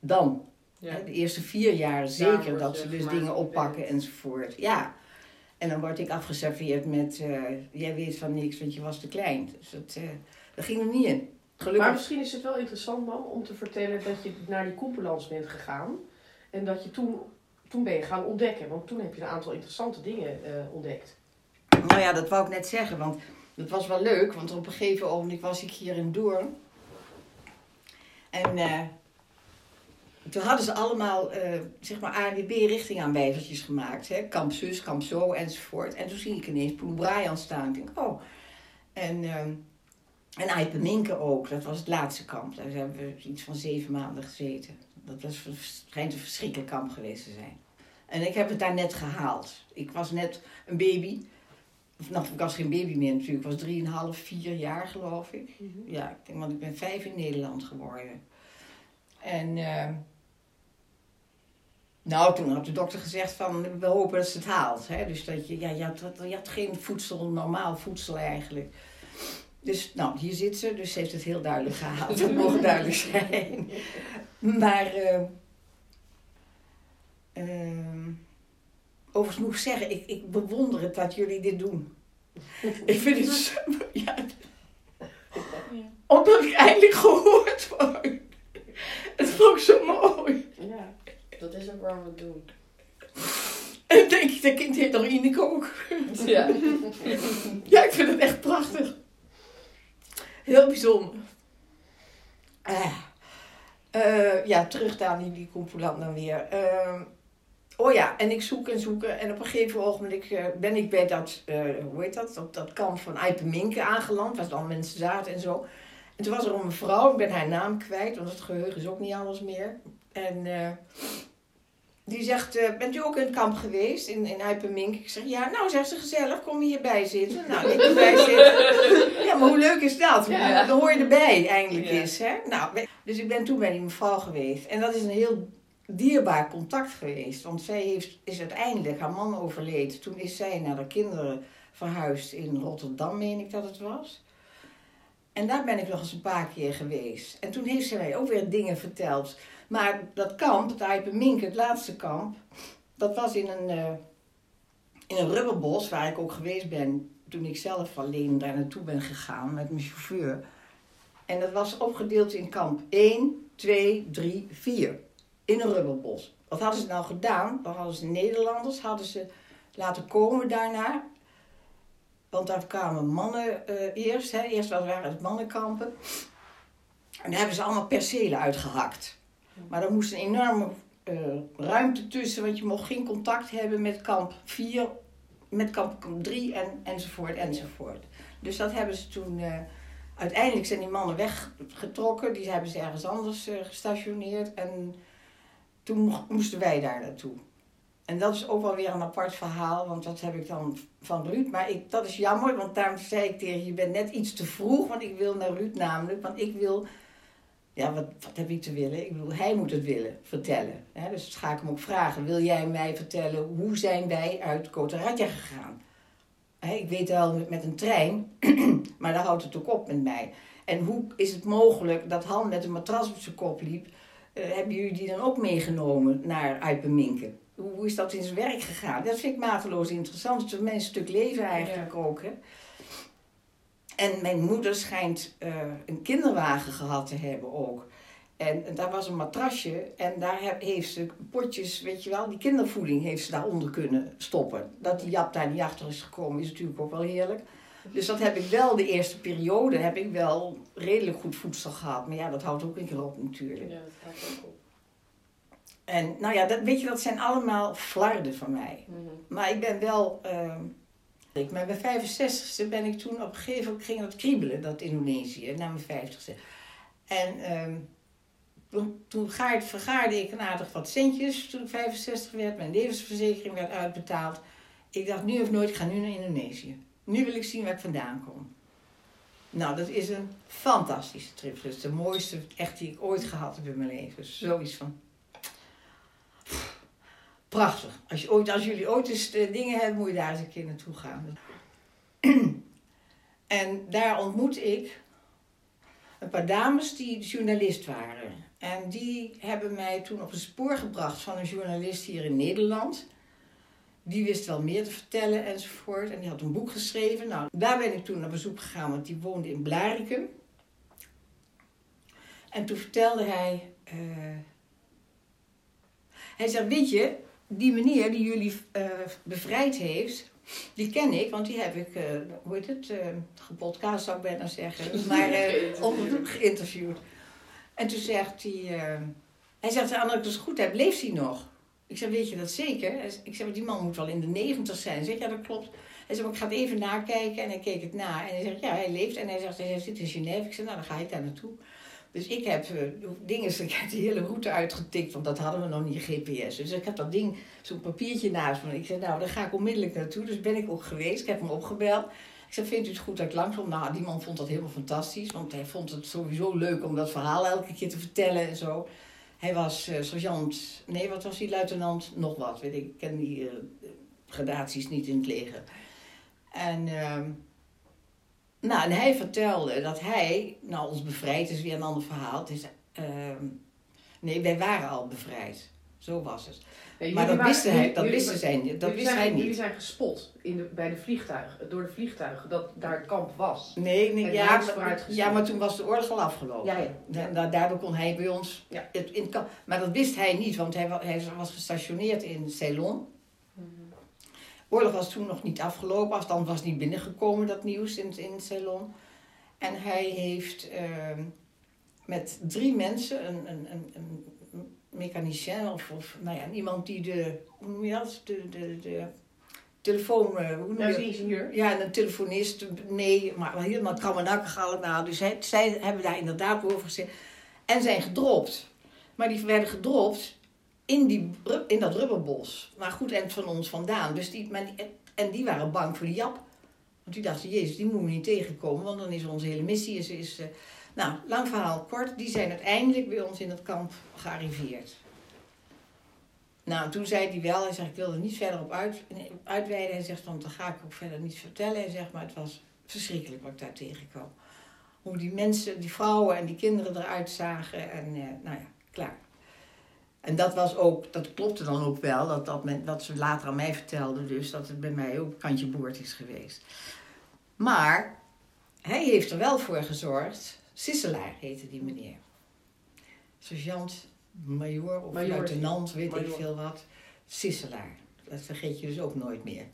dan. Ja. Hè? De eerste vier jaar zeker dat ze dus dingen op oppakken bent. enzovoort. Ja. En dan word ik afgeserveerd met, eh, jij weet van niks, want je was te klein. Dus dat, dat ging er niet in. Gelukkig. Maar misschien is het wel interessant, man, om te vertellen dat je naar die Koempelans bent gegaan. En dat je toen, toen ben je gaan ontdekken. Want toen heb je een aantal interessante dingen eh, ontdekt. Nou ja, dat wou ik net zeggen, want dat was wel leuk, want op een gegeven ogenblik was ik hier in Doorn. En eh, toen hadden ze allemaal, eh, zeg maar, ANWB-richtingaanwijzertjes gemaakt. Hè? Kamp zus, kamp zo, enzovoort. En toen zie ik ineens Poel Brian staan. Ik denk, oh. En, eh en Aipeminke ook, dat was het laatste kamp. Daar hebben we iets van zeven maanden gezeten. Dat was, schijnt een verschrikkelijk kamp geweest te zijn. En ik heb het daar net gehaald. Ik was net een baby. Of, nou, ik was geen baby meer natuurlijk. Ik was 3,5, 4 jaar geloof ik. Ja, ik denk, want ik ben vijf in Nederland geworden. En eh, nou, toen had de dokter gezegd van, we hopen dat ze het haalt. Hè? Dus dat je, ja, je had, je had geen voedsel, normaal voedsel eigenlijk. Dus, nou, hier zit ze, dus ze heeft het heel duidelijk gehaald. *laughs* Dat mogen duidelijk zijn. Maar, ehm, overigens moet ik zeggen, ik, ik bewonder het dat jullie dit doen. ik vind het zo, ja, omdat ik eindelijk gehoord word. Het vond ik zo mooi. Ja. Dat is ook waarom we het doen. En denk ik, dat kind heet nog Ineke ook. Ja. Ja, ik vind het echt prachtig. Heel bijzonder. Eh, eh, ja, terug naar die, die Koempoeland dan weer. Eh, Oh ja, en ik zoek en zoek. En op een gegeven ogenblik uh, ben ik bij dat, uh, hoe heet dat, op dat kamp van Eipenminke aangeland. Waar dan mensen zaten en zo. En toen was er een mevrouw, ik ben haar naam kwijt, want het geheugen is ook niet alles meer. En uh, die zegt, uh, bent u ook in het kamp geweest, in, in Eipenmink? Ik zeg, ja, nou zegt ze gezellig, kom hierbij zitten. Nou, ik erbij zitten. *laughs* Ja, maar hoe leuk is dat? Ja. Dan hoor je erbij eindelijk ja. eens. Hè? Nou, dus ik ben toen bij die mevrouw geweest. En dat is een heel dierbaar contact geweest. Want zij heeft, is uiteindelijk, haar man overleden. Toen is zij naar de kinderen verhuisd in Rotterdam, meen ik dat het was. En daar ben ik nog eens een paar keer geweest. En toen heeft ze mij ook weer dingen verteld. Maar dat kamp, het Eipenmink, het laatste kamp, dat was in een, uh, in een rubberbos waar ik ook geweest ben toen ik zelf alleen daar naartoe ben gegaan met mijn chauffeur. En dat was opgedeeld in kamp 1, 2, 3, 4. In een rubberbos. Wat hadden ze nou gedaan? Dan hadden ze Nederlanders hadden ze laten komen daarna. Want daar kwamen mannen uh, eerst. Hè. Eerst waren het mannenkampen. En daar hebben ze allemaal percelen uitgehakt. Maar er moest een enorme uh, ruimte tussen, want je mocht geen contact hebben met kamp 4, met kamp 3 en, enzovoort enzovoort. Dus dat hebben ze toen. Uh, uiteindelijk zijn die mannen weggetrokken, die hebben ze ergens anders uh, gestationeerd en toen moesten wij daar naartoe. En dat is ook wel weer een apart verhaal, want dat heb ik dan van Ruud. Maar ik, dat is jammer, want daarom zei ik tegen je, je bent net iets te vroeg, want ik wil naar Ruud namelijk. Want ik wil ja, wat, wat heb ik te willen? Ik bedoel, hij moet het willen vertellen. Hè? Dus ga ik hem ook vragen. Wil jij mij vertellen, hoe zijn wij uit Kotaratja gegaan? Hè, ik weet wel met, een trein, *clears throat* maar daar houdt het ook op met mij. En hoe is het mogelijk dat Han met een matras op zijn kop liep? Uh, hebben jullie die dan ook meegenomen naar Uitbeminken? Hoe, hoe is dat in zijn werk gegaan? Dat vind ik mateloos interessant. Het is een stuk leven eigenlijk ja. ook. Hè? En mijn moeder schijnt uh, een kinderwagen gehad te hebben ook. En, en daar was een matrasje en daar heb, heeft ze potjes, weet je wel, die kindervoeding heeft ze daaronder kunnen stoppen. Dat die Jap daar niet achter is gekomen is natuurlijk ook wel heerlijk. Dus dat heb ik wel, de eerste periode heb ik wel redelijk goed voedsel gehad. Maar ja, dat houdt ook een keer op natuurlijk. Ja, dat houdt ook op. En nou ja, dat, weet je, dat zijn allemaal flarden van mij. Mhm. Maar ik ben wel... Uh, maar bij 65ste ben ik toen op een gegeven moment ging dat kriebelen, dat Indonesië, na mijn 50ste. En um, toen, toen gaard, vergaarde ik een aardig wat centjes toen ik 65 werd. Mijn levensverzekering werd uitbetaald. Ik dacht nu of nooit, ik ga nu naar Indonesië. Nu wil ik zien waar ik vandaan kom. Nou, dat is een fantastische trip. Is de mooiste echt die ik ooit gehad heb in mijn leven. Dus zoiets van prachtig. Als, je ooit, als jullie ooit eens dingen hebben, moet je daar eens een keer naartoe gaan. *clears throat* en daar ontmoet ik een paar dames die journalist waren. En die hebben mij toen op het spoor gebracht van een journalist hier in Nederland. Die wist wel meer te vertellen enzovoort. En die had een boek geschreven. Nou, daar ben ik toen naar bezoek gegaan, want die woonde in Blarikum. En toen vertelde hij. Uh, hij zei: Weet je, die meneer die jullie uh, bevrijd heeft, die ken ik, want die heb ik, uh, hoe heet het, uh, gepodcast zou ik bijna zeggen, *laughs* maar op, geïnterviewd. En toen zegt hij, hij zegt, aan dat ik het goed heb, leeft hij nog? Ik zeg, weet je dat zeker? Ik zeg, die man moet wel in de negentig zijn. Zeg, ja, dat klopt. Hij zegt, ik ga het even nakijken. En hij keek het na. En hij zegt, ja, hij leeft. En hij zegt, hij zit in Genève. Ik zeg, nou, dan ga ik daar naartoe. Dus ik heb uh, dingen, *laughs* ik heb de hele route uitgetikt, want dat hadden we nog niet GPS. Dus ik heb dat ding, zo'n papiertje naast me. Ik zei, nou, daar ga ik onmiddellijk naartoe. Dus ben ik ook geweest. Ik heb hem opgebeld. Ik zei, vindt u het goed dat ik langskom? Nou, die man vond dat helemaal fantastisch, want hij vond het sowieso leuk om dat verhaal elke keer te vertellen en zo. Hij was uh, sergeant, nee, wat was hij, luitenant, nog wat, weet ik. Ik ken die uh, gradaties niet in het leger. En... Nou, en hij vertelde dat hij, nou ons bevrijd is weer een ander verhaal. Het is, uh, nee, wij waren al bevrijd. Zo was het. Nee, maar dat waren, wisten, hij, dat wisten zij dat jullie wist zijn, hij niet. Jullie zijn gespot in de, bij de vliegtuigen, door de vliegtuigen, dat daar het kamp was. Nee, nee ja, maar, ja, maar toen was de oorlog al afgelopen. Ja, ja. Da- da- daardoor kon hij bij ons Ja. het, in het kamp. Maar dat wist hij niet, want hij, hij was gestationeerd in Ceylon. Oorlog was toen nog niet afgelopen, althans was niet binnengekomen dat nieuws in, in Ceylon. En hij heeft ehm, met drie mensen, een, een, een, een mechanicien of, of nou ja, iemand die de, hoe noem je dat? De, de, de telefoon, eh, hoe noem je ingenieur. ja, en een telefonist, nee, maar helemaal krammelakkig allemaal. Dus hij, zij hebben daar inderdaad over gezegd. En zijn gedropt. Maar die werden gedropt in, die, in dat rubberbos. Maar goed eind van ons vandaan. Dus die, en die waren bang voor die Jap. Want die dachten, jezus, die moeten we niet tegenkomen. Want dan is onze hele missie... Is, is, eh, nou, lang verhaal kort. Die zijn uiteindelijk bij ons in het kamp gearriveerd. Nou, toen zei hij wel, hij zegt, ik wil er niet verder op uit, uitweiden. Hij zegt, want dan ga ik ook verder niet vertellen. Hij zegt, maar het was verschrikkelijk wat ik daar tegenkwam. Hoe die mensen, die vrouwen en die kinderen eruit zagen. En eh, nou ja, klaar. En dat was ook, dat klopte dan ook wel, dat, dat, men, dat ze later aan mij vertelde dus, dat het bij mij ook kantje boord is geweest. Maar hij heeft er wel voor gezorgd, Sisselaar heette die meneer. Sergeant, major of Major, luitenant, weet ik veel wat. Sisselaar, dat vergeet je dus ook nooit meer.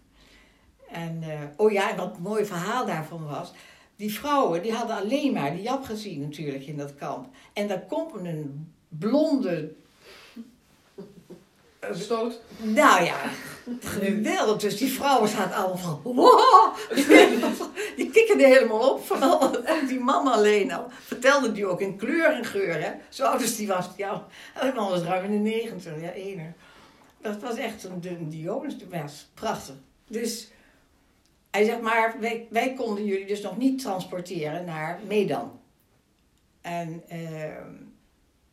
En, eh, oh ja, en wat een mooi verhaal daarvan was, die vrouwen die hadden alleen maar die Jap gezien natuurlijk in dat kamp. En daar komt een blonde Nou ja, geweldig. Dus die vrouwen zaten allemaal van... Wow! *laughs* Die kikkerden helemaal op van al. En die man alleen al. Vertelde die ook in kleur en geur, hè. Zo oud als die was. Ja, die man was ruim in de negentig. Ja, ener. Dat was echt een, een Dionys. Ja, prachtig. Dus hij zegt maar, wij, wij konden jullie dus nog niet transporteren naar Medan. En... ehm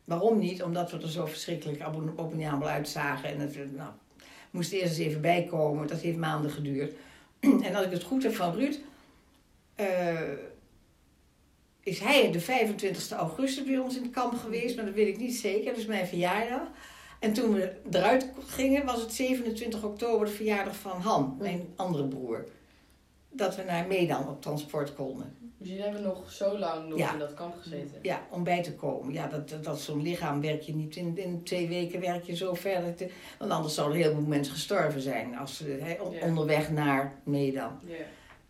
Waarom niet? Omdat we er zo verschrikkelijk abo- abominabel uitzagen. En het nou, moest eerst eens even bijkomen. Dat heeft maanden geduurd. *clears throat* En als ik het goed heb van Ruud, eh, is hij de 25 augustus bij ons in het kamp geweest. Maar dat weet ik niet zeker. Dat is mijn verjaardag. En toen we eruit gingen, was het 27 oktober de verjaardag van Han, mijn andere broer. Dat we naar Medan op transport konden. Dus jullie hebben nog zo lang nog Ja. in dat kamp gezeten. Ja, om bij te komen. Ja, dat, dat, dat zo'n lichaam werk je niet in, in twee weken werk je zo verder. Te, want anders zouden heel veel mensen gestorven zijn als, on- Ja. onderweg naar Medan. Ja.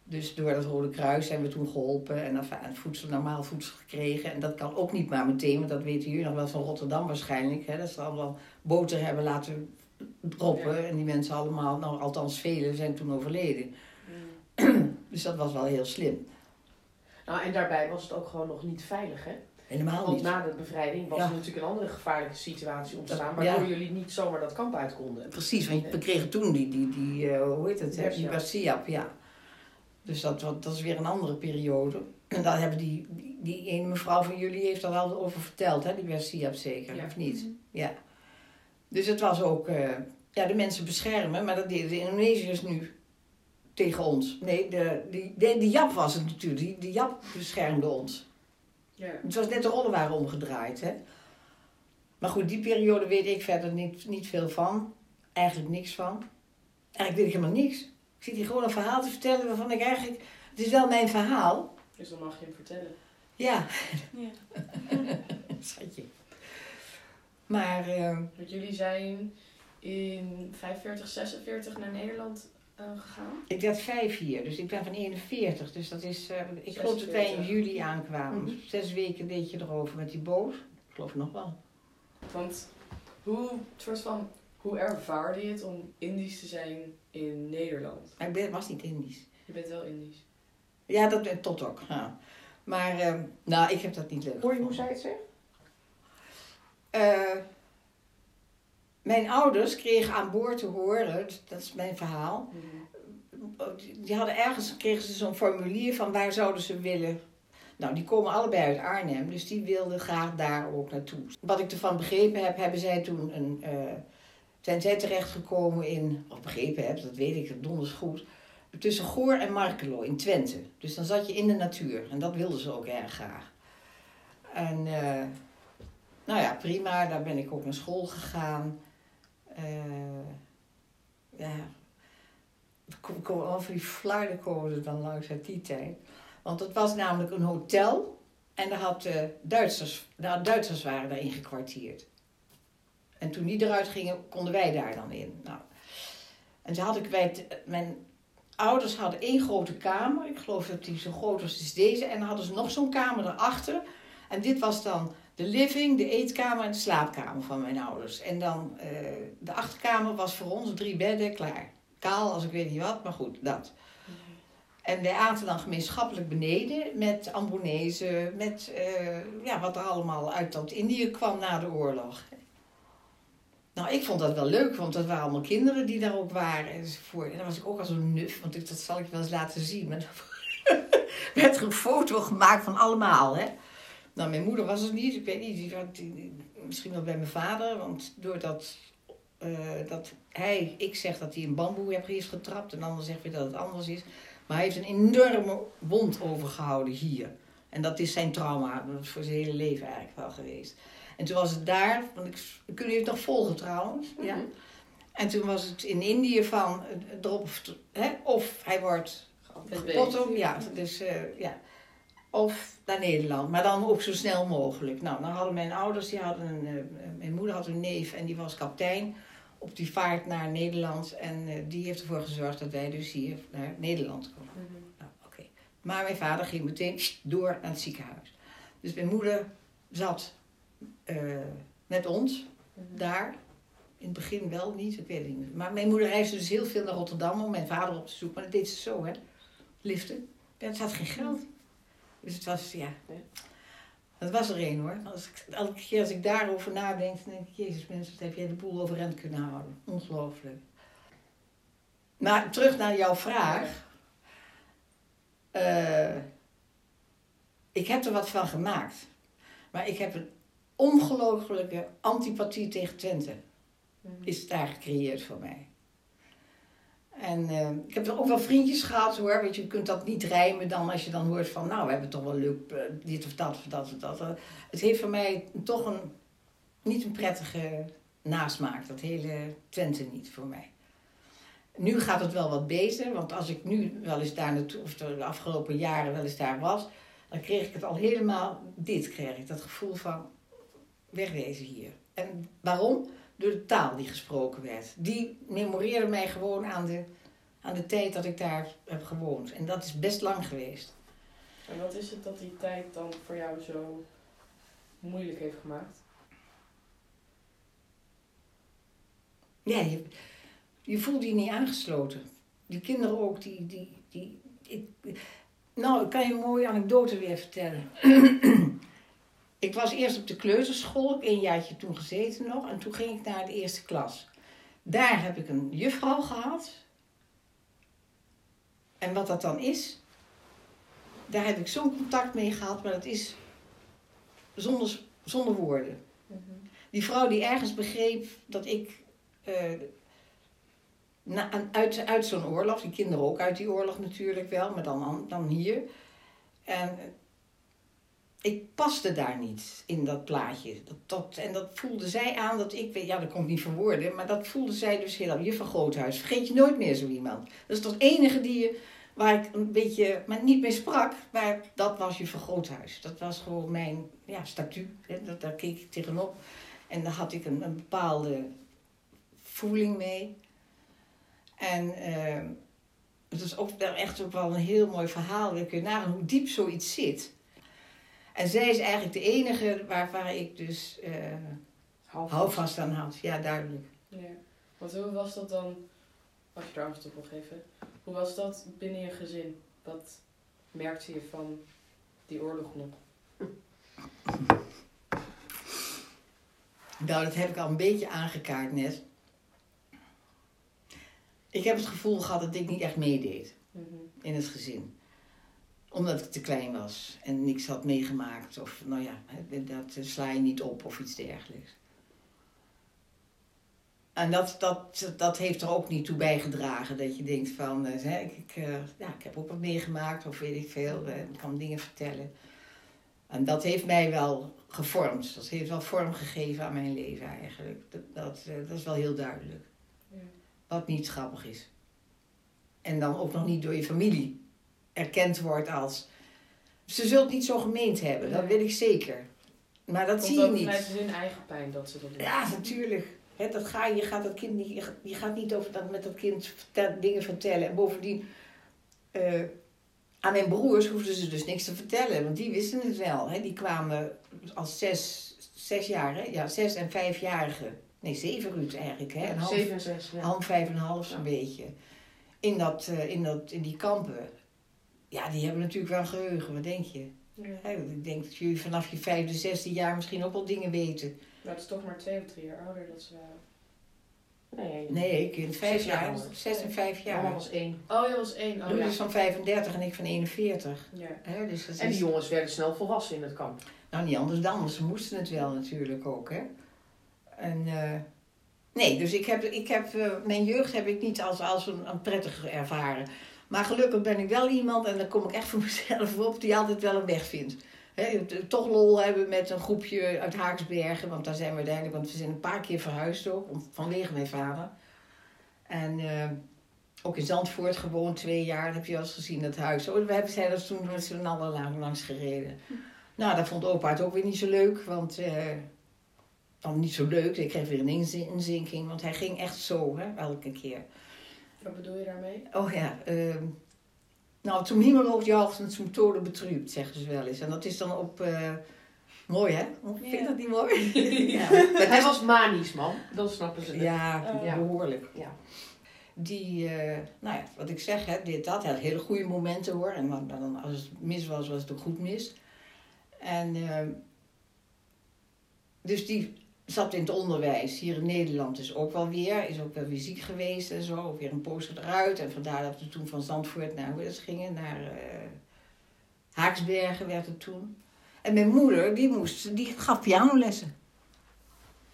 Dus door het Rode Kruis zijn we toen geholpen en voedsel, normaal voedsel gekregen. En dat kan ook niet maar meteen, want dat weten jullie nog wel van Rotterdam waarschijnlijk. Hè, dat ze allemaal boter hebben laten droppen. En die mensen allemaal, nou althans velen, zijn toen overleden. Dus dat was wel heel slim. Nou, en daarbij was het ook gewoon nog niet veilig, hè? Helemaal Want niet. na de bevrijding was Ja. er natuurlijk een andere gevaarlijke situatie ontstaan, waardoor ja. jullie niet zomaar dat kamp uit konden. Precies, want we kregen toen die, die, die eh, hoe heet het, hè? die. Bersiap, ja. Dus dat, dat is weer een andere periode. En daar hebben die, die, die ene mevrouw van jullie heeft er wel over verteld, hè? die Bersiap zeker, Ja. of niet? Ja. Dus het was ook, eh, ja, de mensen beschermen, maar dat deden de Indonesiërs nu tegen ons. Nee, de, die, de, die Jap was het natuurlijk, die, die Jap beschermde ons. Ja. Het was net de rollen waren omgedraaid, hè. Maar goed, die periode weet ik verder niet, niet veel van. Eigenlijk niks van. Eigenlijk weet ik helemaal niks. Ik zit hier gewoon een verhaal te vertellen waarvan ik eigenlijk... Het is wel mijn verhaal. Dus dan mag je hem vertellen. Ja, Ja. *laughs* schatje. Maar eh, Want jullie zijn in 45, 46 naar Nederland gegaan. ik werd vijf hier, dus ik ben van 41. Dus dat is... eh, ik geloof dat wij in 46. juli aankwamen. Mhm. Zes weken deed je erover met die boot. Ik geloof nog wel. Want hoe, soort van, hoe ervaarde je het om Indisch te zijn in Nederland? Ik ben, was niet Indisch. Je bent wel Indisch. Ja, dat tot ook. Ja. Maar, eh, nou, ik heb dat niet leuk Hoor je hoe zij het zegt? Eh, mijn ouders kregen aan boord te horen, dat is mijn verhaal. Die hadden ergens kregen ze zo'n formulier van waar zouden ze willen. Nou, die komen allebei uit Arnhem, dus die wilden graag daar ook naartoe. Wat ik ervan begrepen heb, hebben zij toen een. eh, zijn zij in. Of begrepen heb, dat weet ik donders goed. Tussen Goor en Markelo in Twente. Dus dan zat je in de natuur en dat wilden ze ook erg graag. En. eh, nou ja, prima. Daar ben ik ook naar school gegaan. Eh, ja. Kom- komen van die flarden komen dan langs uit die tijd. Want het was namelijk een hotel. En daar had, eh, Duitsers, nou, Duitsers waren daarin gekwartierd. En toen die eruit gingen, konden wij daar dan in. Nou, en ze hadden kwijt, mijn ouders hadden één grote kamer. Ik geloof dat die zo groot was als deze. En dan hadden ze nog zo'n kamer erachter. En dit was dan de living, de eetkamer en de slaapkamer van mijn ouders. En dan eh, de achterkamer was voor ons drie bedden klaar. Kaal als ik weet niet wat, maar goed, dat. En wij aten dan gemeenschappelijk beneden met Ambonese, met eh, ja, wat er allemaal uit dat Indië kwam na de oorlog. Nou, ik vond dat wel leuk, want dat waren allemaal kinderen die daar ook waren enzovoort. En dan was ik ook al zo'n nuf, want ik, dat zal ik wel eens laten zien. Maar *laughs* werd er een foto gemaakt van allemaal, hè. Nou, mijn moeder was het niet, ik weet niet, die, misschien wel bij mijn vader, want doordat uh, dat hij, ik zeg dat hij een bamboe heb is getrapt en de ander zegt weer dat het anders is. Maar hij heeft een enorme wond overgehouden hier. En dat is zijn trauma, dat is voor zijn hele leven eigenlijk wel geweest. En toen was het daar, want ik, kun je het nog volgen trouwens. Ja. Mhm. En toen was het in Indië van erop, hè, of hij wordt gepot, ja, dus uh, ja. Of naar Nederland, maar dan ook zo snel mogelijk. Nou, dan hadden mijn ouders, die hadden een, uh, mijn moeder had een neef en die was kaptein op die vaart naar Nederland. En uh, die heeft ervoor gezorgd dat wij dus hier naar Nederland komen. Mm -hmm. nou, oké. Maar mijn vader ging meteen door naar het ziekenhuis. Dus mijn moeder zat uh, met ons mhm. daar. In het begin wel niet, ik weet het niet meer. Maar mijn moeder reisde dus heel veel naar Rotterdam om mijn vader op te zoeken. Maar dat deed ze zo, hè. Liften. Ja, het had geen geld. Dus het was, ja... Dat was er één hoor. Als ik, elke keer als ik daarover nadenk, dan denk ik, Jezus mensen, wat heb jij de boel overeind kunnen houden. Ongelooflijk. Maar terug naar jouw vraag. Uh, ik heb er wat van gemaakt. Maar ik heb een ongelooflijke antipathie tegen Twente. Mhm. Is daar gecreëerd voor mij. En uh, ik heb er ook wel vriendjes gehad hoor. Weet je, je kunt dat niet rijmen dan als je dan hoort van, nou, we hebben toch wel leuk uh, dit of dat of dat of dat. Uh, het heeft voor mij toch een, niet een prettige nasmaak, dat hele Twente niet voor mij. Nu gaat het wel wat beter, want als ik nu wel eens daar naartoe, of de afgelopen jaren wel eens daar was, dan kreeg ik het al helemaal, dit kreeg ik, dat gevoel van wegwezen hier. En waarom? Door de taal die gesproken werd. Die memoreerde mij gewoon aan de, aan de tijd dat ik daar heb gewoond. En dat is best lang geweest. En wat is het dat die tijd dan voor jou zo moeilijk heeft gemaakt? Ja, je, je voelde je niet aangesloten. Die kinderen ook, die. die, die ik, nou, ik kan je een mooie anekdote weer vertellen. *clears throat* Ik was eerst op de kleuterschool, een jaartje toen gezeten nog. En toen ging ik naar de eerste klas. Daar heb ik een juffrouw gehad. En wat dat dan is, daar heb ik zo'n contact mee gehad, maar dat is zonder, zonder woorden. Mhm. Die vrouw die ergens begreep dat ik uh, na, uit, uit zo'n oorlog, die kinderen ook uit die oorlog natuurlijk wel, maar dan, dan hier. En ik paste daar niet in dat plaatje. Dat, dat, en dat voelde zij aan dat ik, ja dat komt niet verwoorden, maar dat voelde zij dus heel Je van Groothuis. Vergeet je nooit meer zo iemand. Dat is toch enige die je, waar ik een beetje, maar niet mee sprak, maar dat was je van Groothuis. Dat was gewoon mijn ja, statuut. Dat, daar keek ik tegenop. En daar had ik een, een bepaalde voeling mee. En uh, het is ook echt ook wel een heel mooi verhaal. We kunnen nagaan hoe diep zoiets zit. En zij is eigenlijk de enige waar, waar ik dus uh, houvast aan had. Ja, duidelijk. Ja. Want hoe was dat dan, als je daar antwoord op wil geven, hoe was dat binnen je gezin? Wat merkte je van die oorlog nog? Nou, dat heb ik al een beetje aangekaart net. Ik heb het gevoel gehad dat ik niet echt meedeed mhm. in het gezin omdat ik te klein was en niks had meegemaakt. Of nou ja, dat sla je niet op of iets dergelijks. En dat, dat, dat heeft er ook niet toe bijgedragen. Dat je denkt van, eh, hè, ik, ik, uh, ja, ik heb ook wat meegemaakt of weet ik veel. Ik kan dingen vertellen. En dat heeft mij wel gevormd. Dat heeft wel vorm gegeven aan mijn leven eigenlijk. Dat, dat, dat is wel heel duidelijk. Ja. Wat niet grappig is. En dan ook nog niet door je familie erkend wordt als. Ze zult niet zo gemeend hebben, dat weet ik zeker. Maar dat zie je niet. Het hun eigen pijn dat ze dat doen. Ja, natuurlijk. dat ga, je gaat dat kind niet, je gaat niet over dat met dat kind dingen vertellen. En bovendien, uh, aan mijn broers hoefden ze dus niks te vertellen, want die wisten het wel. Hè? Die kwamen als zes, zes jaar, ja, zes en vijfjarigen. Nee, zeven Ruud eigenlijk. Hè? En half, 7 en 6. Ja. half vijf en een half zo'n Ja. beetje. In, dat, eh, in, dat, in die kampen. Ja, die hebben natuurlijk wel geheugen, wat denk je? Ja. Ik denk dat jullie vanaf je vijfde, zesde jaar misschien ook wel dingen weten. Maar het is toch maar twee of drie jaar ouder dat ze waren. Nee, Nee, ik in vijf Zes jaar jaar, ouder. zes en vijf Mama jaar. was één. Oh, jij was één. Oh, ja. is van 35 en ik van 41. ja. Hè, dus dat En die is, jongens werden snel volwassen in het kamp. nou, niet anders dan, want ze moesten het wel natuurlijk ook. Hè. En, eh, nee, dus ik heb, ik heb, eh, mijn jeugd heb ik niet als, als een, een prettig ervaren. Maar gelukkig ben ik wel iemand, en daar kom ik echt voor mezelf op, die altijd wel een weg vindt. Hè, t- toch lol hebben met een groepje uit Haaksbergen, want daar zijn we uiteindelijk, want we zijn een paar keer verhuisd ook, vanwege mijn vader. En eh, ook in Zandvoort gewoond twee jaar, dat heb je wel eens gezien, dat huis. Oh, we hebben zijn er toen met z'n allen lang- langs gereden. Nou, dat vond opa het ook weer niet zo leuk, want... eh, dan niet zo leuk, ik kreeg weer een inzi- inzinking, want hij ging echt zo, hè, elke keer. Wat bedoel je daarmee? Oh ja, ehm nou, zum Himmel hoogjacht en zum Tode betrübt, zeggen ze wel eens. En dat is dan op, eh, mooi hè? Vind je Ja. dat niet mooi? *laughs* ja, Hij was manisch, man. Dat snappen ze. ja, Ja. behoorlijk. Ja. Die, eh, nou ja, wat ik zeg, hè, dit, dat, hij had hele goede momenten hoor. En dan, dan, als het mis was, was het ook goed mis. En ehm, dus die zat in het onderwijs hier in Nederland dus ook wel weer. Is ook wel weer ziek geweest en zo. Weer een poos eruit. En vandaar dat we toen van Zandvoort naar hoe gingen. Naar eh, Haaksbergen werd het toen. En mijn moeder, die, moest, die gaf pianolessen.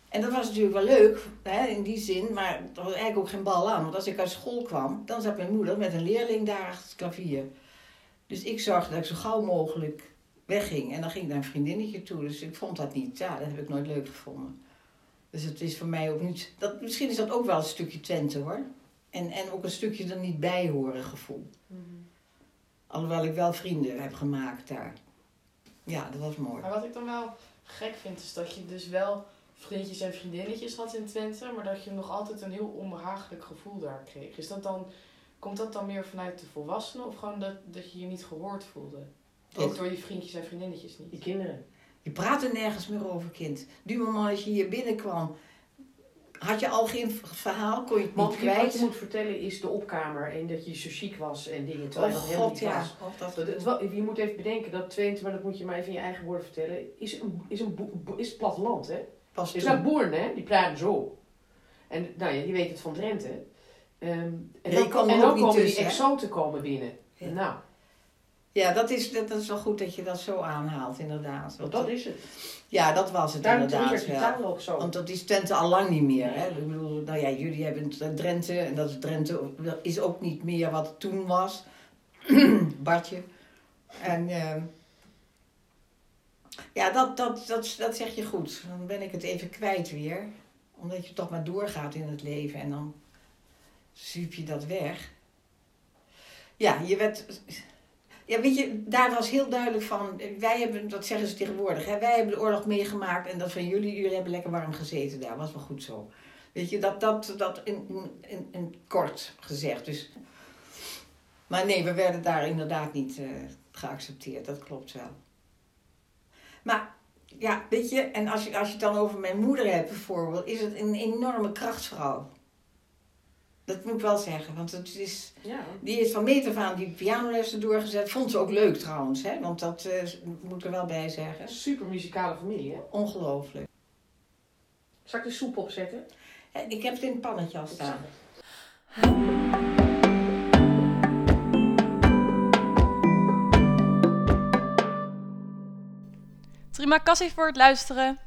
En dat was natuurlijk wel leuk, hè, in die zin, maar er was eigenlijk ook geen bal aan. Want als ik uit school kwam, dan zat mijn moeder met een leerling daar achter het klavier. Dus ik zorgde dat ik zo gauw mogelijk wegging. En dan ging ik naar een vriendinnetje toe. Dus ik vond dat niet, ja, dat heb ik nooit leuk gevonden. Dus het is voor mij ook niet, dat, misschien is dat ook wel een stukje Twente hoor. En, en ook een stukje er niet bij horen gevoel. Alhoewel ik wel vrienden heb gemaakt daar. Ja, dat was mooi. Maar wat ik dan wel gek vind, is dat je dus wel vriendjes en vriendinnetjes had in Twente, maar dat je nog altijd een heel onbehagelijk gevoel daar kreeg. Is dat dan, komt dat dan meer vanuit de volwassenen of gewoon dat, dat je je niet gehoord voelde? Ook Dat- door je vriendjes en vriendinnetjes niet? Die kinderen. Je praat er nergens meer over, kind. Du moment dat je hier binnenkwam, had je al geen verhaal, kon je het niet je- wat kwijt. je moet vertellen is de opkamer en dat je zo chic was en dingen. Terwijl Oh je dat helemaal god, niet ja. was. Of dat- Dat, het wel- je moet even bedenken dat Twente, maar dat moet je maar even in je eigen woorden vertellen, is een, is een, is het platteland, hè? Pas Is naar Boeren, hè? Die praten zo. En nou ja, je weet het van Drenthe. Ehm, en dan, kwam er en ook dan niet komen die exoten komen binnen. Ja. Nou, Ja, dat is, dat, is wel goed dat je dat zo aanhaalt, inderdaad. want dat is het. Ja, dat was het Daarom inderdaad wel. taal ook zo. Want dat is Twente al lang niet meer. Hè? Ik bedoel, nou ja, jullie hebben het Drenthe en dat is Drenthe dat is ook niet meer wat het toen was. *clears throat* Badje. En ehm, ja, dat, dat, dat, dat zeg je goed. Dan ben ik het even kwijt weer. Omdat je toch maar doorgaat in het leven en dan zuip je dat weg. Ja, je werd. Ja, weet je, daar was heel duidelijk van. Wij hebben, dat zeggen ze tegenwoordig, hè, wij hebben de oorlog meegemaakt en dat van jullie, jullie hebben lekker warm gezeten daar. Was wel goed zo. Weet je, dat, dat, dat in, in, in kort gezegd. Dus. Maar nee, we werden daar inderdaad niet eh, geaccepteerd, dat klopt wel. Maar ja, weet je, en als je, als je het dan over mijn moeder hebt bijvoorbeeld, is het een enorme krachtsvrouw. Dat moet ik wel zeggen, want het is. Ja. Die heeft van meet af aan die pianolessen doorgezet. Vond ze ook leuk trouwens, hè? want dat eh, moet ik er wel bij zeggen. Super muzikale familie, hè? Ongelooflijk. Zal ik de soep opzetten? En ik heb het in het pannetje al staan. Terima kasih voor het luisteren.